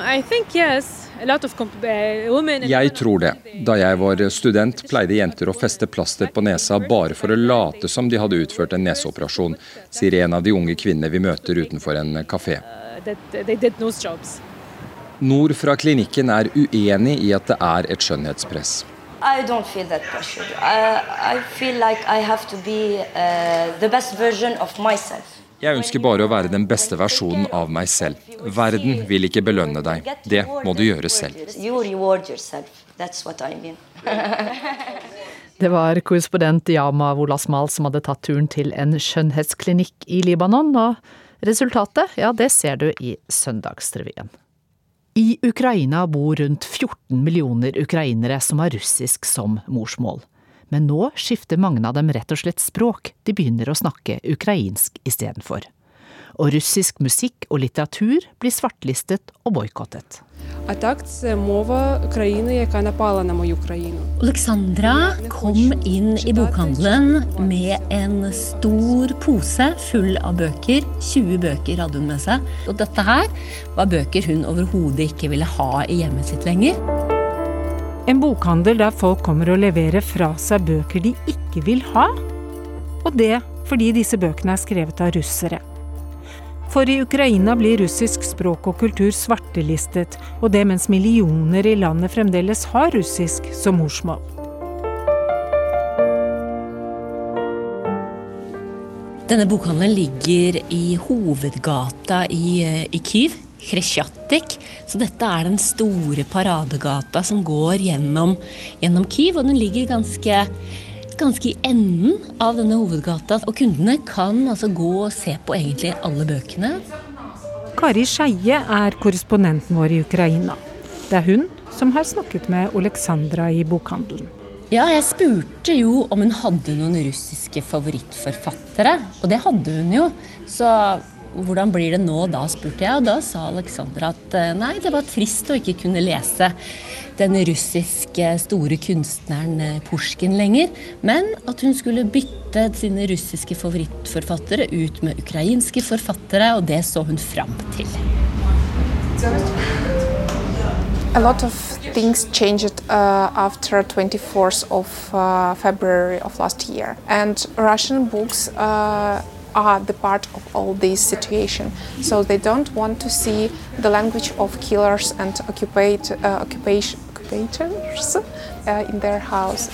I think yes. Uh, women. Jeg tror det. Da jeg var student, pleide jenter å feste plaster på nesa bare for å late som de hadde utført en neseoperasjon, sier en av de unge kvinnene vi møter utenfor en kafé. uh, nose jobs. Nord fra klinikken er uenig i at det er et skjønnhetspress. I don't feel that pressure. I, I feel like I have to be uh, the best version of myself. Jeg ønsker bare å være den beste versjonen av meg selv. Verden vil ikke belønne deg. Det må du gjøre selv. You reward yourself. That's what I mean. Det var korrespondent Yama Wolasmal som hadde tatt turen til en skjønnhetsklinikk i Libanon, og resultatet, ja, det ser du i Søndagsrevyen. I Ukraina bor rundt 14 millioner ukrainere som har russisk som morsmål men nå skifter mange av dem rett og slett språk, de begynner å snakke ukrainsk istedenfor. Og russisk musikk og litteratur blir svartlistet og boikottet. Alexandra kom inn i bokhandelen med en stor pose full av bøker. 20 bøker hadde hun med seg. Og dette her var bøker hun overhodet ikke ville ha i hjemmet sitt lenger. En bokhandel der folk kommer og leverer fra seg bøker de ikke vil ha. Og det fordi disse bøkene er skrevet av russere. For i Ukraina blir russisk språk og kultur svartelistet, og det mens millioner i landet fremdeles har russisk som morsmål. Denne bokhandelen ligger i hovedgata i, eh, i Kyiv, Khreshchatyk. Så dette er den store paradegata som går gjennom, gjennom Kyiv, og den ligger ganske ganske i enden av denne hovedgata. Og kundene kan altså gå og se på egentlig alle bøkene. Kari Skeie er korrespondenten vår i Ukraina. Det er hun som har snakket med Oleksandra i bokhandelen. Ja, jeg spurte jo om hun hadde noen russiske favorittforfattere, og det hadde hun jo. Så hvordan blir det nå da, spurte jeg, og da sa Alexandra at eh, nei, det var trist å ikke kunne lese den russiske store kunstneren Pusjkin lenger, men at hun skulle bytte sine russiske favorittforfattere ut med ukrainske forfattere, og det så hun fram til. A lot of things changed uh, after 24th of uh, February of last year, and Russian books uh, are the part of all this situation. So they don't want to see the language of killers and occupate, uh, occupation, occupators uh, in their house.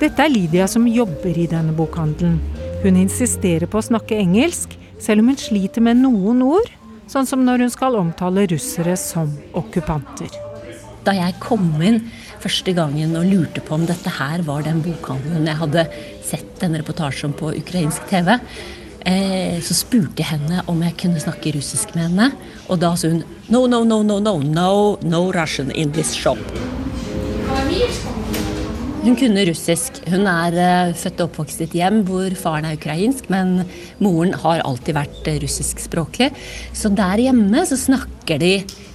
Dette er Lydia som jobber i denne bokhandelen. Hun insisterer på å snakke engelsk, selv om hun sliter med noen ord, sånn som når hun skal omtale russere som okkupanter. Da jeg kom inn første gangen og lurte på om dette her var den bokhandelen jeg hadde sett en reportasje om på ukrainsk TV, eh, så spurte jeg henne om jeg kunne snakke russisk med henne. Og da sa hun no, no, no, no, no, no, no Russian in this shop. Hun kunne russisk. Hun er uh, født og oppvokst i et hjem hvor faren er ukrainsk, men moren har alltid vært uh, russiskspråklig. Så der hjemme så snakker de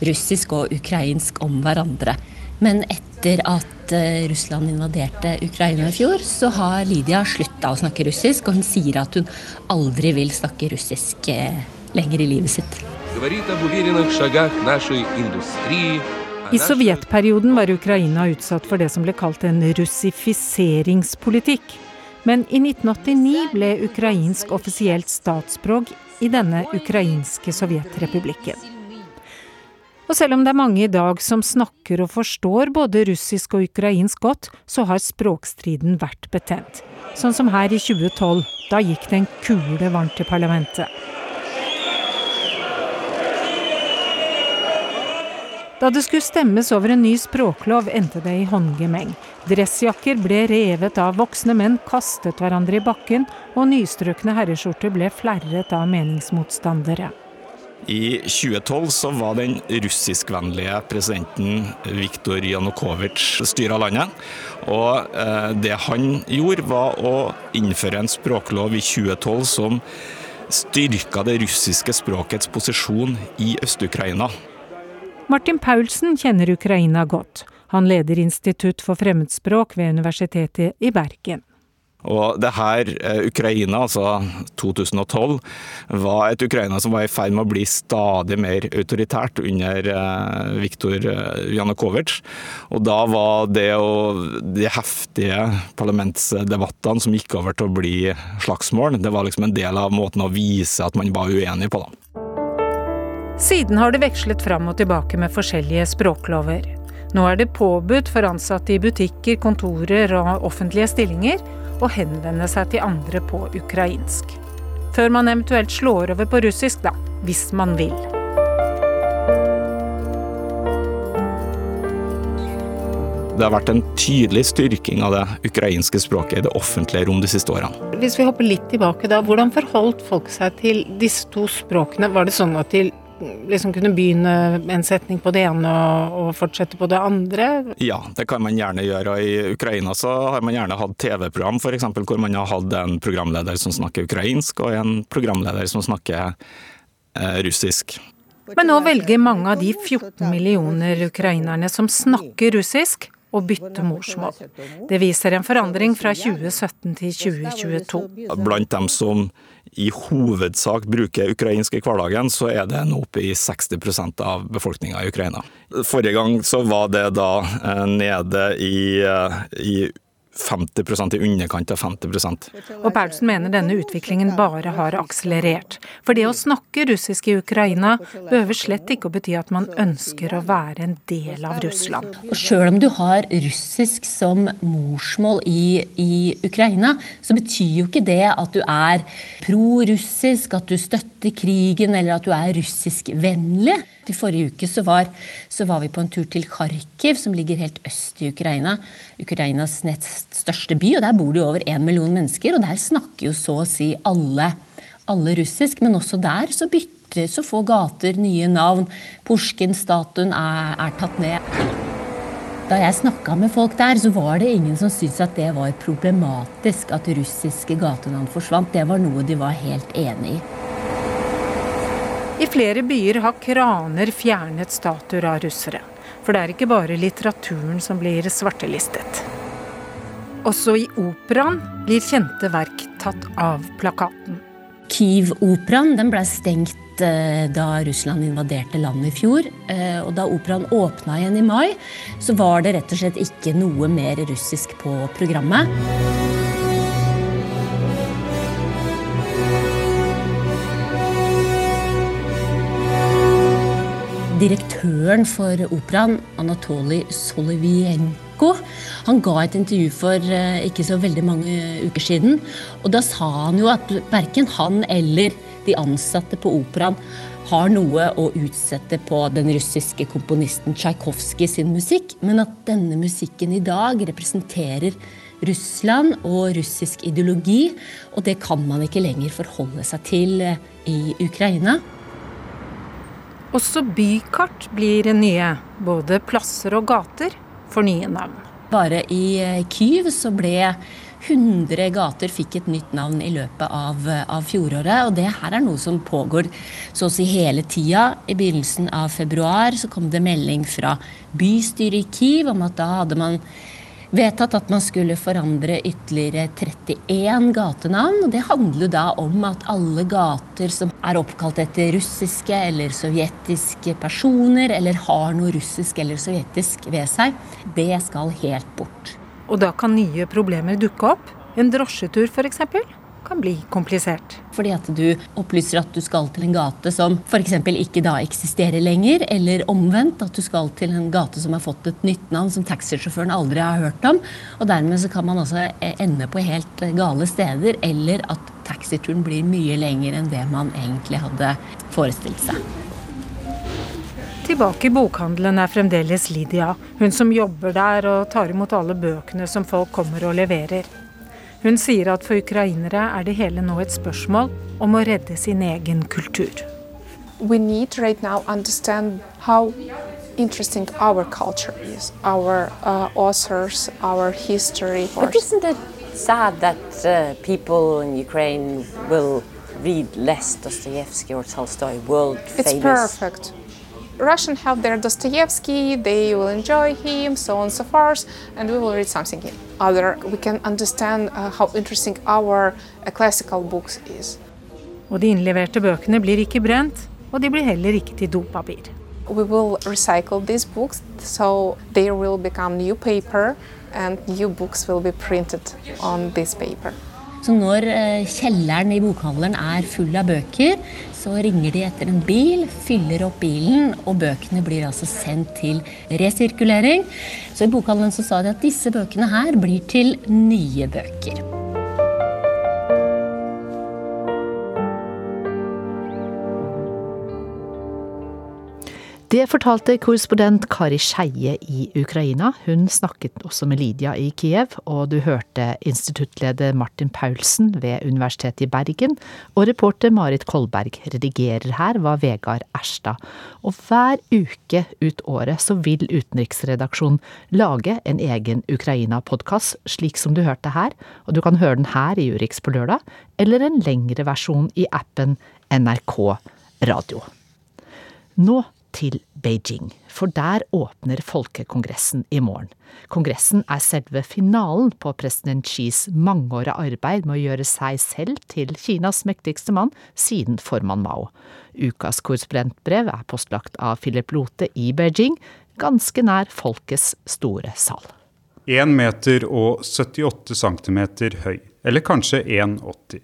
russisk og ukrainsk om hverandre. Men etter at eh, Russland invaderte Ukraina i fjor, så har Lydia slutta å snakke russisk, og hun sier at hun aldri vil snakke russisk eh, lenger i livet sitt. I sovjetperioden var Ukraina utsatt for det som ble kalt en russifiseringspolitikk. Men i 1989 ble ukrainsk offisielt statsspråk i denne ukrainske sovjetrepublikken. Og selv om det er mange i dag som snakker og forstår både russisk og ukrainsk godt, så har språkstriden vært betent. Sånn som her i 2012. Da gikk det en kule varmt til parlamentet. Da det skulle stemmes over en ny språklov, endte det i håndgemeng. Dressjakker ble revet av, voksne menn kastet hverandre i bakken, og nystrøkne herreskjorter ble flerret av meningsmotstandere. I 2012 så var den russiskvennlige presidenten Viktor Janukovitsj styra landet. Og eh, det han gjorde, var å innføre en språklov i 2012 som styrka det russiske språkets posisjon i Øst-Ukraina. Martin Paulsen kjenner Ukraina godt. Han leder Institutt for fremmedspråk ved Universitetet i Bergen. Og det her, Ukraina, altså 2012, var et Ukraina som var i ferd med å bli stadig mer autoritært under Viktor Janukovitsj. Og da var det og de heftige parlamentsdebattene som gikk over til å bli slagsmål, det var liksom en del av måten å vise at man var uenig på. da. Siden har det vekslet fram og tilbake med forskjellige språklover. Nå er det påbudt for ansatte i butikker, kontorer og offentlige stillinger å henvende seg til andre på ukrainsk. Før man eventuelt slår over på russisk, da. Hvis man vil. Det har vært en tydelig styrking av det ukrainske språket i det offentlige rom de siste årene. Hvis vi hopper litt tilbake da, Hvordan forholdt folk seg til disse to språkene? Var det sånn at de liksom kunne begynne en setning på det ene og, og fortsette på det andre? Ja, det kan man gjerne gjøre. I Ukraina så har man gjerne hatt TV-program f.eks. hvor man har hatt en programleder som snakker ukrainsk, og en programleder som snakker eh, russisk. Men nå velger mange av de 14 millioner ukrainerne som snakker russisk, å bytte morsmål. Det viser en forandring fra 2017 til 2022. Blant dem som i hovedsak bruker ukrainsk i hverdagen, så er det nå oppe i 60% av befolkninga i Ukraina. Forrige gang så var det da eh, nede i, eh, i 50 i underkant av 50 Og Paulsen mener denne utviklingen bare har akselerert. For det å snakke russisk i Ukraina behøver slett ikke å bety at man ønsker å være en del av Russland. Og Sjøl om du har russisk som morsmål i, i Ukraina, så betyr jo ikke det at du er pro-russisk, at du støtter krigen eller at du er russiskvennlig. I forrige uke så var, så var, vi på en tur til Kharkiv, som ligger helt øst i Ukraina. Ukrainas nest største by, og der bor det jo over én million mennesker. Og der snakker jo så å si alle, alle russisk, men også der så bytter så få gater nye navn. Pusjkin-statuen er, er tatt ned. Da jeg snakka med folk der, så var det ingen som syntes at det var problematisk at russiske gatenavn forsvant. Det var noe de var helt enig i. I flere byer har kraner fjernet statuer av russere. For det er ikke bare litteraturen som blir svartelistet. Også i operaen blir kjente verk tatt av plakaten. Kiev-operaen ble stengt eh, da Russland invaderte landet i fjor. Eh, og da operaen åpna igjen i mai, så var det rett og slett ikke noe mer russisk på programmet. direktøren for operaen, Anatolij Solivienko, han ga et intervju for eh, ikke så veldig mange uker siden. Og da sa han jo at verken han eller de ansatte på operaen har noe å utsette på den russiske komponisten Tsjajkovskij sin musikk, men at denne musikken i dag representerer Russland og russisk ideologi, og det kan man ikke lenger forholde seg til eh, i Ukraina. Også bykart blir nye. Både plasser og gater får nye navn. Bare i eh, Kyiv så ble 100 gater fikk et nytt navn i løpet av, av, fjoråret. Og det her er noe som pågår så å si hele tida. I begynnelsen av februar så kom det melding fra bystyret i Kyiv om at da hadde man vedtatt at man skulle forandre ytterligere 31 gatenavn. og Det handler da om at alle gater som er oppkalt etter russiske eller sovjetiske personer, eller har noe russisk eller sovjetisk ved seg, det skal helt bort. Og da kan nye problemer dukke opp? En drosjetur f.eks.? Kan bli komplisert. Fordi at du opplyser at du skal til en gate som f.eks. ikke da eksisterer lenger, eller omvendt at du skal til en gate som har fått et nytt navn som taxisjåføren aldri har hørt om. Og dermed så kan man altså ende på helt gale steder, eller at taxituren blir mye lenger enn det man egentlig hadde forestilt seg. Tilbake i bokhandelen er fremdeles Lydia, hun som jobber der og tar imot alle bøkene som folk kommer og leverer. Hun sier at for ukrainere er det hele nå et spørsmål om å redde sin egen kultur. We need right now understand how interesting our culture is, our uh, authors, our history. But isn't it sad that uh, people in Ukraine will read less Dostoevsky or Tolstoy, world famous? It's perfect. Russian have their Dostoevsky, they will enjoy him, so on and so forth, and we will read something other. We can understand uh, how interesting our uh, classical books is. Og de innleverte bøkene blir ikke brent, og de blir heller ikke til dopapir. We will recycle these books, so they will become new paper, and new books will be printed on this paper. Så når eh, kjelleren i bokhandelen er full av bøker, så ringer de etter en bil, fyller opp bilen, og bøkene blir altså sendt til resirkulering. Så i bokhandelen så sa de at disse bøkene her blir til nye bøker. Det fortalte korrespondent Kari Skeie i Ukraina. Hun snakket også med Lydia i Kiev, og du hørte instituttleder Martin Paulsen ved Universitetet i Bergen, og reporter Marit Kolberg. Redigerer her var Vegard Erstad. Og hver uke ut året så vil utenriksredaksjonen lage en egen Ukraina-podkast, slik som du hørte her, og du kan høre den her i Urix på lørdag, eller en lengre versjon i appen NRK Radio. Nå til Beijing, for der åpner Folkekongressen i morgen. Kongressen er selve finalen på president Xis mangeårige arbeid med å gjøre seg selv til Kinas mektigste mann siden formann Mao. Ukas korrespondentbrev er postlagt av Philip Lote i Beijing, ganske nær folkets store sal. 1 meter og 78 cm høy, eller kanskje 1,80.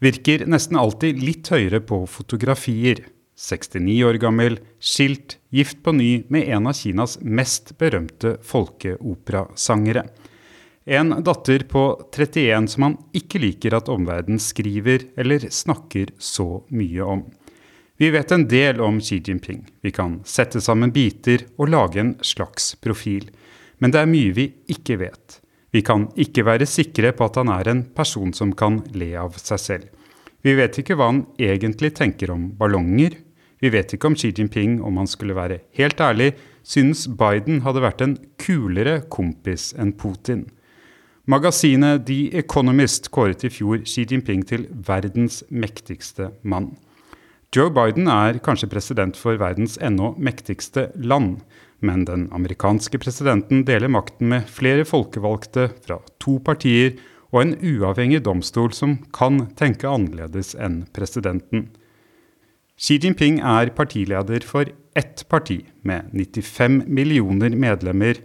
Virker nesten alltid litt høyere på fotografier. 69 år gammel, skilt, gift på ny med en av Kinas mest berømte folkeoperasangere. En datter på 31 som han ikke liker at omverdenen skriver eller snakker så mye om. Vi vet en del om Xi Jinping. Vi kan sette sammen biter og lage en slags profil. Men det er mye vi ikke vet. Vi kan ikke være sikre på at han er en person som kan le av seg selv. Vi vet ikke hva han egentlig tenker om ballonger, vi vet ikke om Xi Jinping, om han skulle være helt ærlig, synes Biden hadde vært en kulere kompis enn Putin. Magasinet The Economist kåret i fjor Xi Jinping til verdens mektigste mann. Joe Biden er kanskje president for verdens ennå mektigste land, men den amerikanske presidenten deler makten med flere folkevalgte fra to partier og en uavhengig domstol som kan tenke annerledes enn presidenten. Xi Jinping er partileder for ett parti, med 95 millioner medlemmer,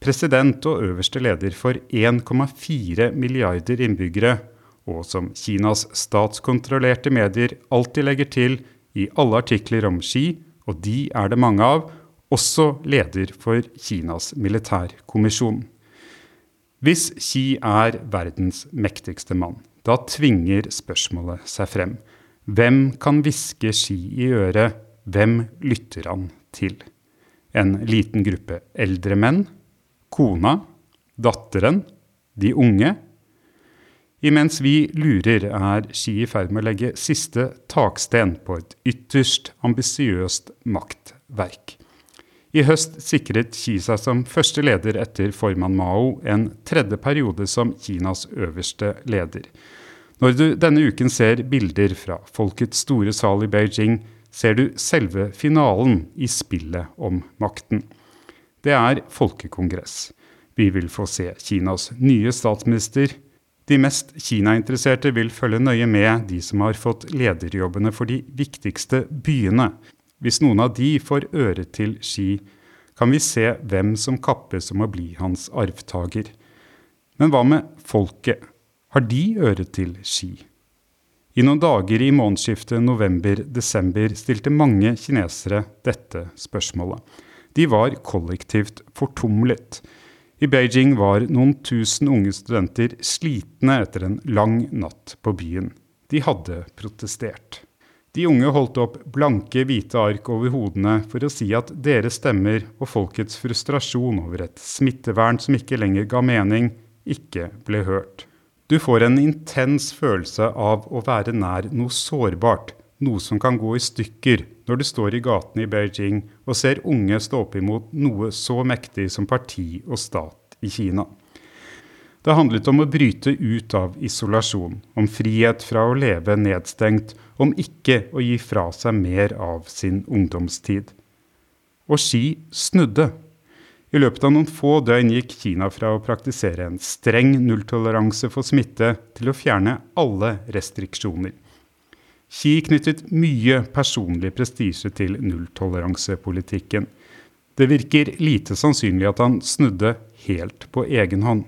president og øverste leder for 1,4 milliarder innbyggere, og som Kinas statskontrollerte medier alltid legger til i alle artikler om Xi, og de er det mange av, også leder for Kinas militærkommisjon. Hvis Xi er verdens mektigste mann, da tvinger spørsmålet seg frem. Hvem kan hviske Ski i øret, hvem lytter han til? En liten gruppe eldre menn? Kona? Datteren? De unge? Imens vi lurer, er Ski i ferd med å legge siste taksten på et ytterst ambisiøst maktverk. I høst sikret Xi seg som første leder etter formann Mao en tredje periode som Kinas øverste leder. Når du denne uken ser bilder fra Folkets store sal i Beijing, ser du selve finalen i spillet om makten. Det er folkekongress. Vi vil få se Kinas nye statsminister. De mest Kina-interesserte vil følge nøye med de som har fått lederjobbene for de viktigste byene. Hvis noen av de får øre til Xi, kan vi se hvem som kappes om å bli hans arvtaker. Men hva med folket? Har de øre til ski? I noen dager i månedsskiftet november-desember stilte mange kinesere dette spørsmålet. De var kollektivt fortumlet. I Beijing var noen tusen unge studenter slitne etter en lang natt på byen. De hadde protestert. De unge holdt opp blanke, hvite ark over hodene for å si at deres stemmer og folkets frustrasjon over et smittevern som ikke lenger ga mening, ikke ble hørt. Du får en intens følelse av å være nær noe sårbart, noe som kan gå i stykker når du står i gatene i Beijing og ser unge stå opp imot noe så mektig som parti og stat i Kina. Det handlet om å bryte ut av isolasjon, om frihet fra å leve nedstengt, om ikke å gi fra seg mer av sin ungdomstid. Og Xi snudde. I løpet av noen få døgn gikk Kina fra å praktisere en streng nulltoleranse for smitte til å fjerne alle restriksjoner. Xi knyttet mye personlig prestisje til nulltoleransepolitikken. Det virker lite sannsynlig at han snudde helt på egen hånd.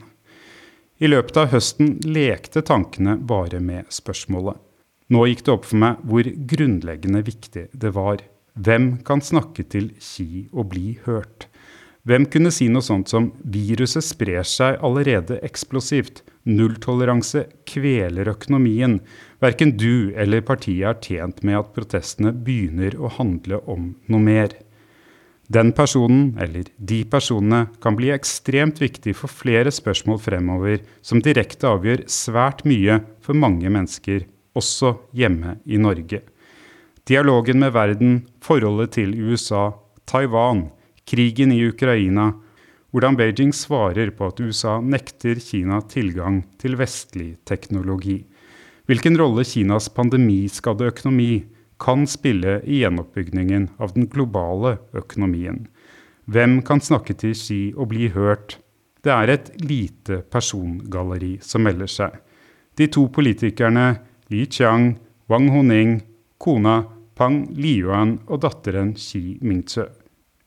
I løpet av høsten lekte tankene bare med spørsmålet. Nå gikk det opp for meg hvor grunnleggende viktig det var. Hvem kan snakke til Xi og bli hørt? Hvem kunne si noe sånt som 'viruset sprer seg allerede eksplosivt', 'nulltoleranse kveler økonomien', verken du eller partiet er tjent med at protestene begynner å handle om noe mer. Den personen, eller de personene, kan bli ekstremt viktig for flere spørsmål fremover, som direkte avgjør svært mye for mange mennesker, også hjemme i Norge. Dialogen med verden, forholdet til USA, Taiwan, krigen i Ukraina, hvordan Beijing svarer på at USA nekter Kina tilgang til vestlig teknologi. Hvilken rolle Kinas pandemiskadde økonomi kan spille i gjenoppbyggingen av den globale økonomien. Hvem kan snakke til Xi og bli hørt? Det er et lite persongalleri som melder seg. De to politikerne Li Qiang, Wang Honing, kona Pang Liyuan og datteren Xi Mingzhe.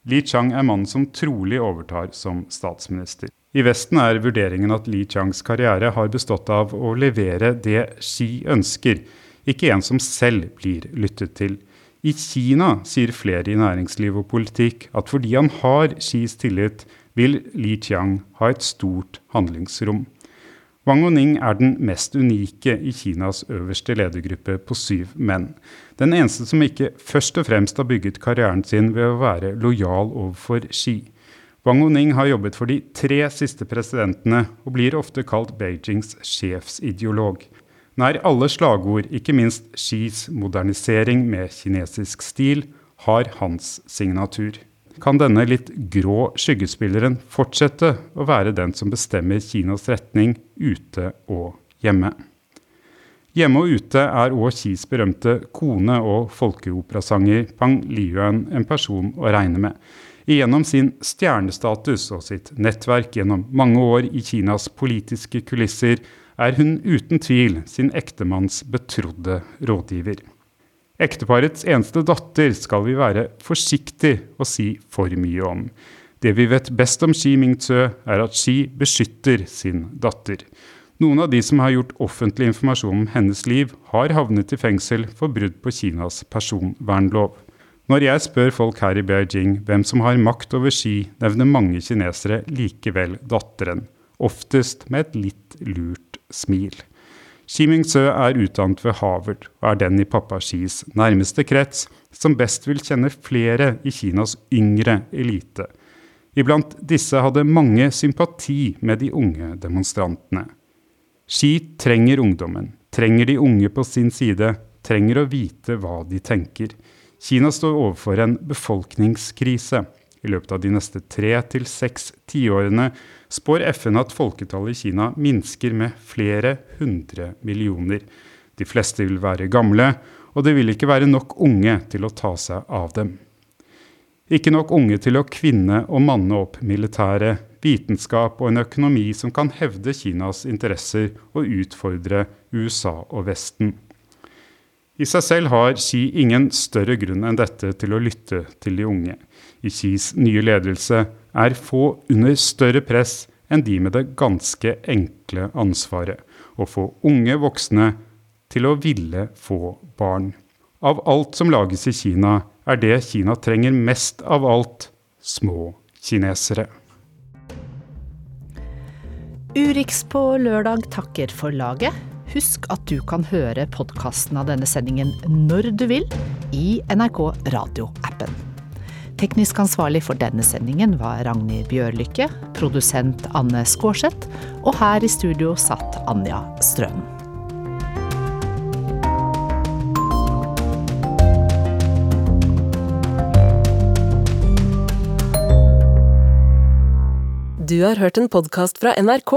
Li Chang er mannen som trolig overtar som statsminister. I Vesten er vurderingen at Li Changs karriere har bestått av å levere det Xi ønsker, ikke en som selv blir lyttet til. I Kina sier flere i næringsliv og politikk at fordi han har Xis tillit, vil Li Chiang ha et stort handlingsrom. Wang Oning er den mest unike i Kinas øverste ledergruppe på syv menn. Den eneste som ikke først og fremst har bygget karrieren sin ved å være lojal overfor Xi. Wang Oning har jobbet for de tre siste presidentene, og blir ofte kalt Beijings sjefsideolog. Nær alle slagord, ikke minst Xis modernisering med kinesisk stil, har hans signatur. Kan denne litt grå skyggespilleren fortsette å være den som bestemmer Kinas retning ute og hjemme? Hjemme og ute er òg Kis berømte kone og folkeoperasanger Pang Liyuan en person å regne med. Gjennom sin stjernestatus og sitt nettverk gjennom mange år i Kinas politiske kulisser er hun uten tvil sin ektemanns betrodde rådgiver. Ekteparets eneste datter skal vi være forsiktig å si for mye om. Det vi vet best om Xi Mingzø, er at Xi beskytter sin datter. Noen av de som har gjort offentlig informasjon om hennes liv, har havnet i fengsel for brudd på Kinas personvernlov. Når jeg spør folk her i Beijing hvem som har makt over Xi, nevner mange kinesere likevel datteren, oftest med et litt lurt smil. Xi Mingzø er utdannet ved Harvard og er den i pappa Xis nærmeste krets som best vil kjenne flere i Kinas yngre elite. Iblant disse hadde mange sympati med de unge demonstrantene. Xi trenger ungdommen, trenger de unge på sin side, trenger å vite hva de tenker. Kina står overfor en befolkningskrise. I løpet av de neste tre til seks tiårene spår FN at folketallet i Kina minsker med flere hundre millioner. De fleste vil være gamle, og det vil ikke være nok unge til å ta seg av dem. Ikke nok unge til å kvinne og manne opp militæret, vitenskap og en økonomi som kan hevde Kinas interesser og utfordre USA og Vesten. I seg selv har Xi ingen større grunn enn dette til å lytte til de unge. I Kis nye ledelse er få under større press enn de med det ganske enkle ansvaret å få unge voksne til å ville få barn. Av alt som lages i Kina, er det Kina trenger mest av alt små kinesere. Urix på lørdag takker for laget. Husk at du kan høre podkasten av denne sendingen når du vil i NRK radioappen. Teknisk ansvarlig for denne sendingen var Ragnhild Bjørlykke, produsent Anne Skårseth, og her i studio satt Anja Strøm. Du har hørt en podkast fra NRK.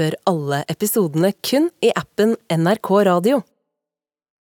Hør alle episodene kun i appen NRK Radio.